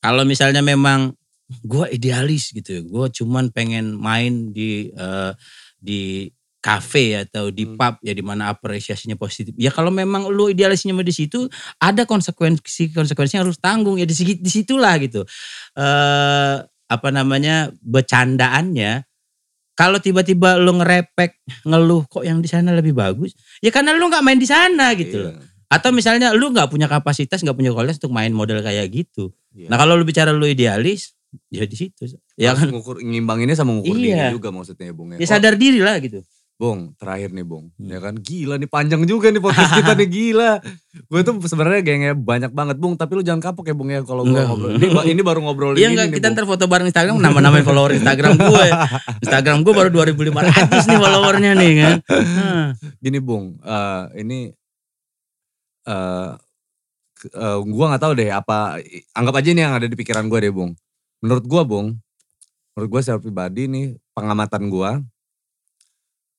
Kalau misalnya memang gue idealis gitu, gue cuman pengen main di eh, di kafe atau di Hmm. pub ya di mana apresiasinya positif. Ya kalau memang lu idealisnya mau di situ, ada konsekuensi konsekuensinya harus tanggung ya di di situlah gitu. Eh apa namanya bercandaannya kalau tiba-tiba lu ngerepek ngeluh kok yang di sana lebih bagus, ya karena lu nggak main di sana gitu loh. Iya. Atau misalnya lu nggak punya kapasitas, nggak punya kualitas untuk main model kayak gitu. Iya. Nah kalau lu bicara lu idealis, ya di situ. Ya kan, ngukur ngimbanginnya sama ngukur Iya. diri juga maksudnya ya Bung ya. ya sadar diri lah gitu. Bung, terakhir nih Bung. Hmm. Ya kan gila nih panjang juga nih podcast kita nih gila. Gue tuh sebenarnya gengnya banyak banget Bung, tapi lu jangan kapok ya Bung ya kalau gue ngobrol. Ini, ini baru ngobrol Iya ini enggak, nih, kita ntar foto bareng Instagram, nama-namain follower Instagram gue. Instagram gue baru 2500 nih followernya nih kan. Nah, Gini Bung, eh, ini eh ke- eh, gua nggak tahu deh apa anggap aja ini yang ada di pikiran gue deh Bung. Menurut gua Bung, menurut gua secara pribadi nih pengamatan gua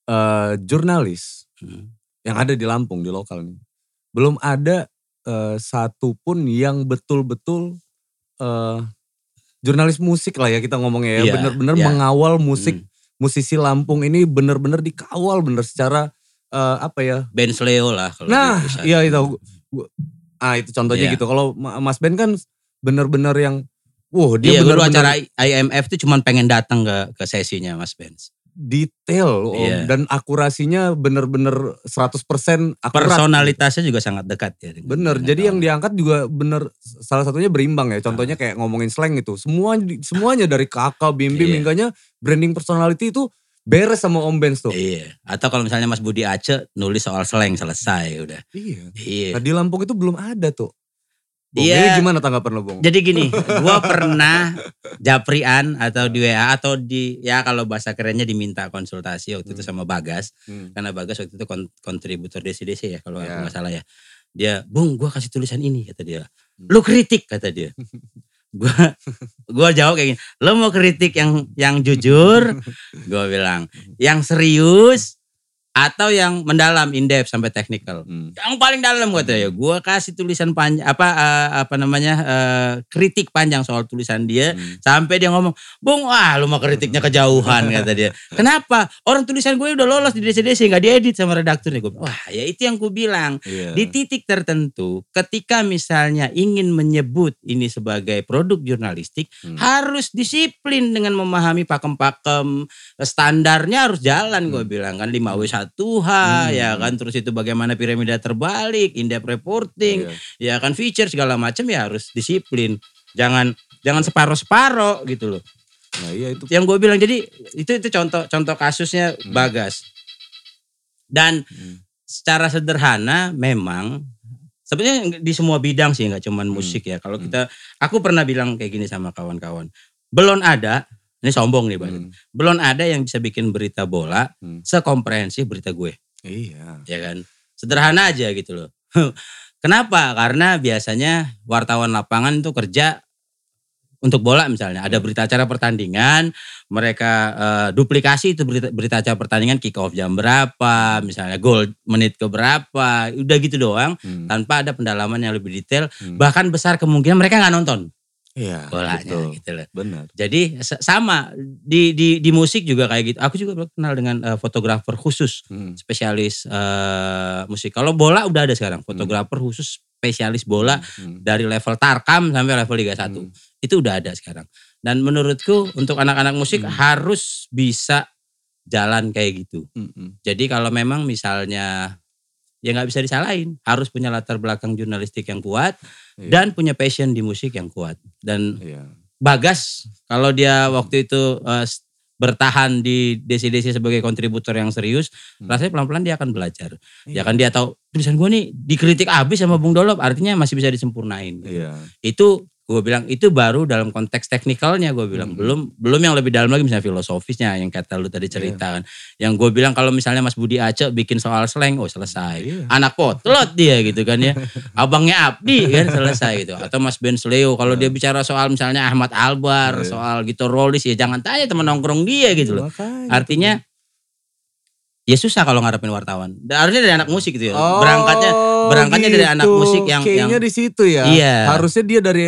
eh jurnalis Hmm. yang ada di Lampung di lokal nih belum ada eh, satu pun yang betul-betul eh jurnalis musik lah ya kita ngomongnya ya Iya, bener-bener iya. mengawal musik Hmm. musisi Lampung ini bener-bener dikawal bener secara eh, apa ya Ben Sleo lah kalau Nah, iya itu. Gua- ah itu contohnya Iya. gitu. Kalau Ma- Mas Ben kan bener-bener yang, wah dia Iya, dulu bener-bener acara IMF tuh cuman pengen datang ke ke sesinya Mas Benz. Detail Om. Iya. dan akurasinya bener-bener 100% akurat. Personalitasnya juga sangat dekat ya. Bener, dengan jadi yang kawan. diangkat juga bener salah satunya berimbang ya. Contohnya kayak ngomongin slang itu. Semua semuanya dari kakak, bim bim, Iya. hingganya branding personality itu beres sama Om Benz tuh. Iya. Atau kalau misalnya Mas Budi Aceh nulis soal slang selesai udah. Iya. Iya. Nah di Lampung itu belum ada tuh. Bung, Iya. ini gimana tanggapan lo Bung? Jadi gini, gua pernah japrian atau di WA atau di ya kalau bahasa kerennya diminta konsultasi waktu itu sama Bagas. Hmm. Karena Bagas waktu itu kon- kontributor DC-DC ya kalau aku Ya. nggak salah ya. Dia, "Bung, gua kasih tulisan ini," kata dia. Hmm. "Lu kritik," kata dia. gua gua jawab kayak gini, "Lo mau kritik yang yang jujur?" gua bilang, "Yang serius atau yang mendalam in depth sampai technical?" Hmm. yang paling dalam kata ya gue kasih tulisan panjang apa eh, apa namanya eh, kritik panjang soal tulisan dia Hmm. sampai dia ngomong bung wah lu mah kritiknya kejauhan kata dia kenapa orang tulisan gue udah lolos di DC-DC nggak diedit sama redakturnya gue wah ya itu yang gue bilang Iya. di titik tertentu ketika misalnya ingin menyebut ini sebagai produk jurnalistik Hmm. harus disiplin dengan memahami pakem-pakem standarnya harus jalan gue Hmm. bilang kan 5W1H Hmm. ya kan terus itu bagaimana piramida terbalik in-depth reporting Iya. ya kan feature segala macam ya harus disiplin jangan jangan separoh-separoh gitu loh Nah iya itu. yang gue bilang jadi itu itu contoh contoh kasusnya Hmm. Bagas dan Hmm. secara sederhana memang sebenarnya di semua bidang sih nggak cuman Hmm. musik ya kalau Hmm. kita aku pernah bilang kayak gini sama kawan-kawan belum ada ini sombong nih bang Hmm. belum ada yang bisa bikin berita bola Hmm. sekomprehensif berita gue Iya. ya kan sederhana aja gitu loh kenapa karena biasanya wartawan lapangan itu kerja untuk bola misalnya ada Hmm. berita acara pertandingan mereka eh, duplikasi itu berita, berita acara pertandingan kick off jam berapa misalnya gol menit ke berapa udah gitu doang Hmm. tanpa ada pendalaman yang lebih detail Hmm. bahkan besar kemungkinan mereka nggak nonton Iya. bolanya betul. gitu loh. Benar. Jadi sa- sama di di di musik juga kayak gitu. Aku juga kenal dengan eh, fotografer khusus Hmm. spesialis eh, musik. Kalau bola udah ada sekarang fotografer khusus spesialis bola Hmm. dari level Tarkam sampai level Liga 1. Hmm. Itu udah ada sekarang. Dan menurutku untuk anak-anak musik Hmm. harus bisa jalan kayak gitu. Hmm, hmm. Jadi kalau memang misalnya ya nggak bisa disalahin, harus punya latar belakang jurnalistik yang kuat Iya. dan punya passion di musik yang kuat. Dan Iya. Bagas kalau dia waktu itu s- bertahan di DC-DC sebagai kontributor yang serius, Hmm. rasanya pelan-pelan dia akan belajar. Iya. Ya kan dia tahu tulisan gue nih dikritik abis sama Bung Dolop, artinya masih bisa disempurnain. gitu. Iya. Itu gue bilang itu baru dalam konteks teknikalnya gue bilang Hmm. belum belum yang lebih dalam lagi misalnya filosofisnya yang kata lu tadi Iya. cerita kan. Yang gue bilang kalau misalnya Mas Budi Aceh bikin soal slang, oh selesai. Iya. Anak potlot dia gitu kan ya. Abangnya Abdi kan selesai gitu. Atau Mas Ben Sleo kalau dia bicara soal misalnya Ahmad Albar, Iya. soal Gito Rolis ya jangan tanya teman nongkrong dia gitu loh. Makanya. Artinya ya susah kalau ngarepin wartawan. Harusnya dari anak musik gitu ya. Oh, berangkatnya berangkatnya dari anak gitu. musik yang- Kayaknya yang- di situ ya. Iya. Harusnya dia dari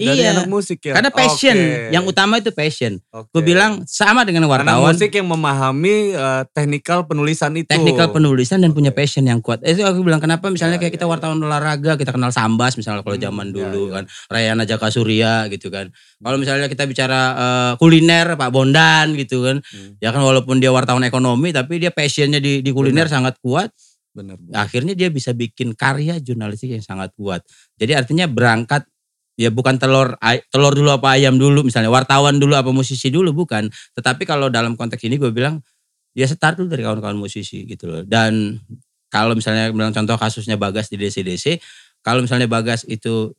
dari Iya. anak musik ya. karena passion, Oke. yang utama itu passion. Oke. Gue bilang sama dengan anak wartawan. musik yang memahami eh, teknikal penulisan itu. Teknikal penulisan dan punya Oke. passion yang kuat. Eh, Itu aku bilang kenapa misalnya Ya, kayak ya, kita ya. wartawan olahraga kita kenal Sambas misalnya kalau Hmm, zaman ya, dulu ya. kan Rayana Jaka Surya gitu kan. Kalau misalnya kita bicara eh, kuliner Pak Bondan gitu kan. Hmm. Ya kan walaupun dia wartawan ekonomi tapi dia passionnya di, di kuliner sangat kuat. Benar. Akhirnya dia bisa bikin karya jurnalistik yang sangat kuat. Jadi artinya berangkat ya bukan telur telur dulu apa ayam dulu misalnya wartawan dulu apa musisi dulu bukan. Tetapi kalau dalam konteks ini gue bilang ya start dulu dari kawan-kawan musisi gitu loh. Dan kalau misalnya bilang contoh kasusnya Bagas di DC-DC, kalau misalnya Bagas itu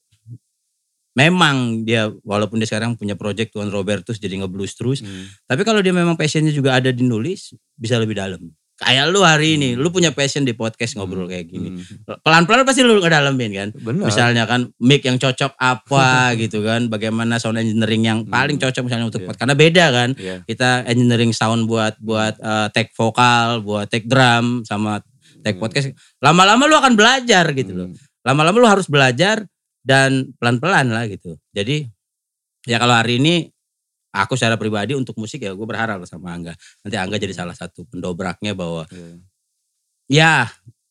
memang dia walaupun dia sekarang punya project Tuan Robertus jadi ngeblues terus, Hmm. tapi kalau dia memang passionnya juga ada di nulis, bisa lebih dalam. Kayak lu hari ini, lu punya passion di podcast ngobrol kayak gini. Hmm. Pelan-pelan pasti lu ngedalamin kan. Benar. Misalnya kan mic yang cocok apa gitu kan, bagaimana sound engineering yang paling Hmm. cocok misalnya untuk podcast. Karena beda kan. Iya. Kita engineering sound buat buat eh, take vokal, buat take drum sama take Hmm. podcast. Lama-lama lu akan belajar gitu loh. Hmm. Lama-lama lu harus belajar dan pelan-pelan lah gitu. Jadi ya kalau hari ini aku secara pribadi untuk musik ya gue berharap sama Angga. Nanti Angga jadi salah satu pendobraknya bahwa Iya. ya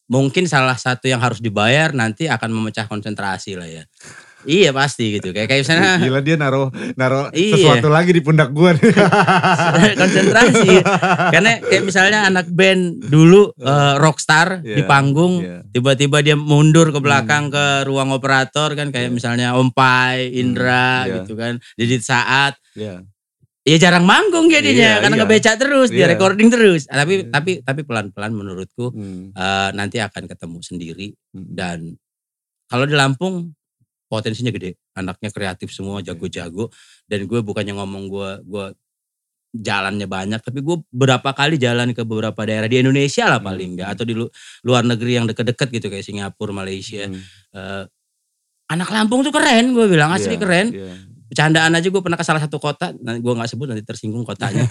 mungkin salah satu yang harus dibayar nanti akan memecah konsentrasi lah ya. Iya pasti gitu. Kayak kayak misalnya Gila dia naruh naruh Iya. sesuatu lagi di pundak gue. konsentrasi. Karena kayak misalnya anak band dulu eh, rockstar di Iya, panggung iya. tiba-tiba dia mundur ke belakang Hmm. ke ruang operator kan kayak Iya. misalnya Om Pai, Indra iya. gitu kan. Jadi saat Iya. ya jarang manggung jadinya Iya, karena iya. ngebeca terus, dia Iya. recording terus. Ah, Tapi Iya. tapi tapi pelan-pelan menurutku Hmm. eh, nanti akan ketemu sendiri Hmm. dan kalau di Lampung potensinya gede anaknya kreatif semua jago-jago dan gue bukannya ngomong gue gue jalannya banyak tapi gue berapa kali jalan ke beberapa daerah di Indonesia lah paling Hmm. enggak atau di lu- luar negeri yang deket-deket gitu kayak Singapura Malaysia Hmm. Eh, anak Lampung tuh keren gue bilang asli Iya, keren iya. Bercandaan aja gue pernah ke salah satu kota nah, gue nggak sebut nanti tersinggung kotanya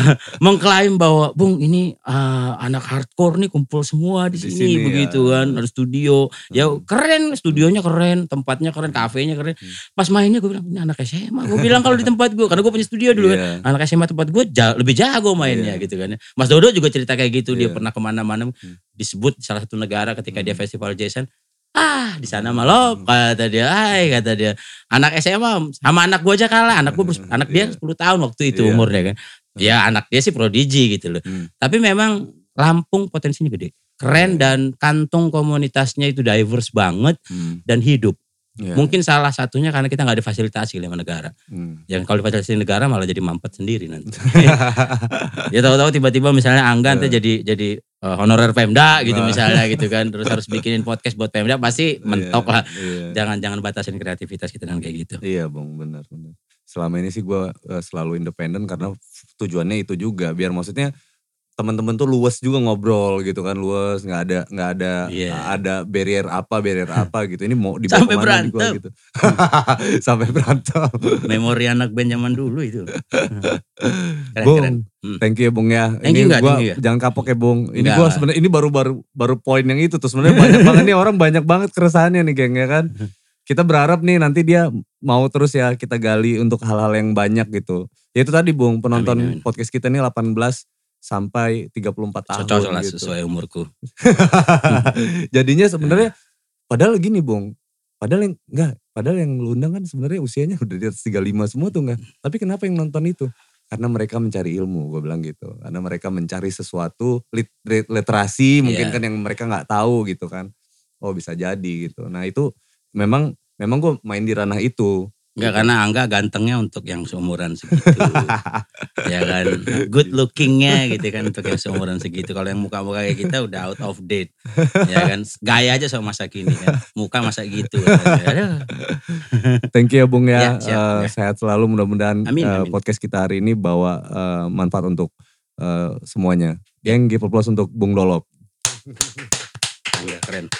mengklaim bahwa bung ini eh, anak hardcore nih kumpul semua di Di sini, sini, begitu ya. kan ada studio ya Hmm. keren studionya keren tempatnya keren kafenya keren Hmm. pas mainnya gue bilang ini anak SMA gue bilang kalau di tempat gue karena gue punya studio dulu kan Iya. anak SMA tempat gue ja- lebih jago mainnya Iya. gitu kan ya. Mas Dodo juga cerita kayak gitu dia Iya. pernah ke mana-mana Hmm. disebut di salah satu negara ketika dia Hmm. festival Jason ah di sana malah kata dia ay kata dia anak SMA sama anak gue aja kalah anak gue anak dia Iya. 10 tahun waktu itu Iya. umurnya kan ya anak dia sih prodigi gitu loh Hmm. tapi memang Lampung potensinya gede keren Iya. dan kantung komunitasnya itu diverse banget Hmm. dan hidup Iya. mungkin salah satunya karena kita nggak difasilitasi oleh negara Hmm. yang kalau difasilitasi negara malah jadi mampet sendiri nanti ya tahu-tahu tiba-tiba misalnya Angga nanti Iya. jadi jadi uh, honorer Pemda gitu Nah. misalnya gitu kan terus harus bikinin podcast buat Pemda pasti mentok lah Iya. jangan jangan batasin kreativitas kita dengan kayak gitu Iya bang, benar benar. Selama ini sih gue selalu independen karena tujuannya itu juga biar maksudnya teman-teman tuh luas juga ngobrol gitu kan luas nggak ada nggak ada Iya. ada barrier apa barrier apa gitu ini mau dibawa Sampai berantem. gitu sampai berantem memori anak band zaman dulu itu keren, Bung, keren. Hmm. thank you ya Bung ya. Thank ini you gua you ya? jangan kapok ya Bung. Ini gua lah. sebenarnya ini baru baru baru poin yang itu tuh sebenarnya banyak banget nih orang banyak banget keresahannya nih geng ya kan. Kita berharap nih nanti dia mau terus ya kita gali untuk hal-hal yang banyak gitu. Ya itu tadi Bung, penonton Amin, amin. podcast kita ini 18 sampai 34 tahun Cocok lah gitu. sesuai umurku. Jadinya sebenarnya padahal gini Bung, padahal yang enggak, padahal yang lu undang kan sebenarnya usianya udah di atas 35 semua tuh enggak. Tapi kenapa yang nonton itu? Karena mereka mencari ilmu, gue bilang gitu. Karena mereka mencari sesuatu lit- lit- literasi mungkin Iya. kan yang mereka nggak tahu gitu kan. Oh bisa jadi gitu. Nah itu memang memang gue main di ranah itu. Enggak karena Angga gantengnya untuk yang seumuran segitu. ya kan. Good lookingnya gitu kan untuk yang seumuran segitu. Kalau yang muka-muka kayak kita udah out of date. ya kan. Gaya aja sama masa kini kan. Muka masa gitu. Aduh. Thank you ya Bung ya. Ya, siap, Eh, ya. Sehat selalu mudah-mudahan amin. podcast kita hari ini bawa eh, manfaat untuk eh, semuanya. Yang give applause untuk Bung Dolop. Iya, keren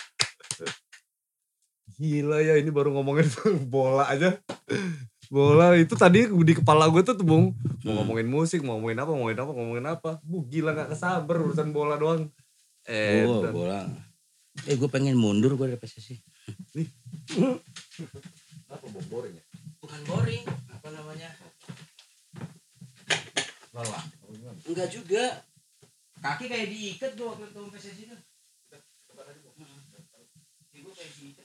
gila ya ini baru ngomongin bola aja. Bola itu tadi di kepala gue tuh bung. Mau hmm. ngomongin musik mau ngomongin apa mau ngomongin apa ngomongin apa. Bu gila gak kesabar urusan bola doang. Eh oh, bola. Eh gue pengen mundur gue dari PSSI nih. Apa bong boring ya? Bukan boring apa namanya? Lala enggak juga. Kaki kayak diikat gue waktu ketemu PSSI tuh gue kayak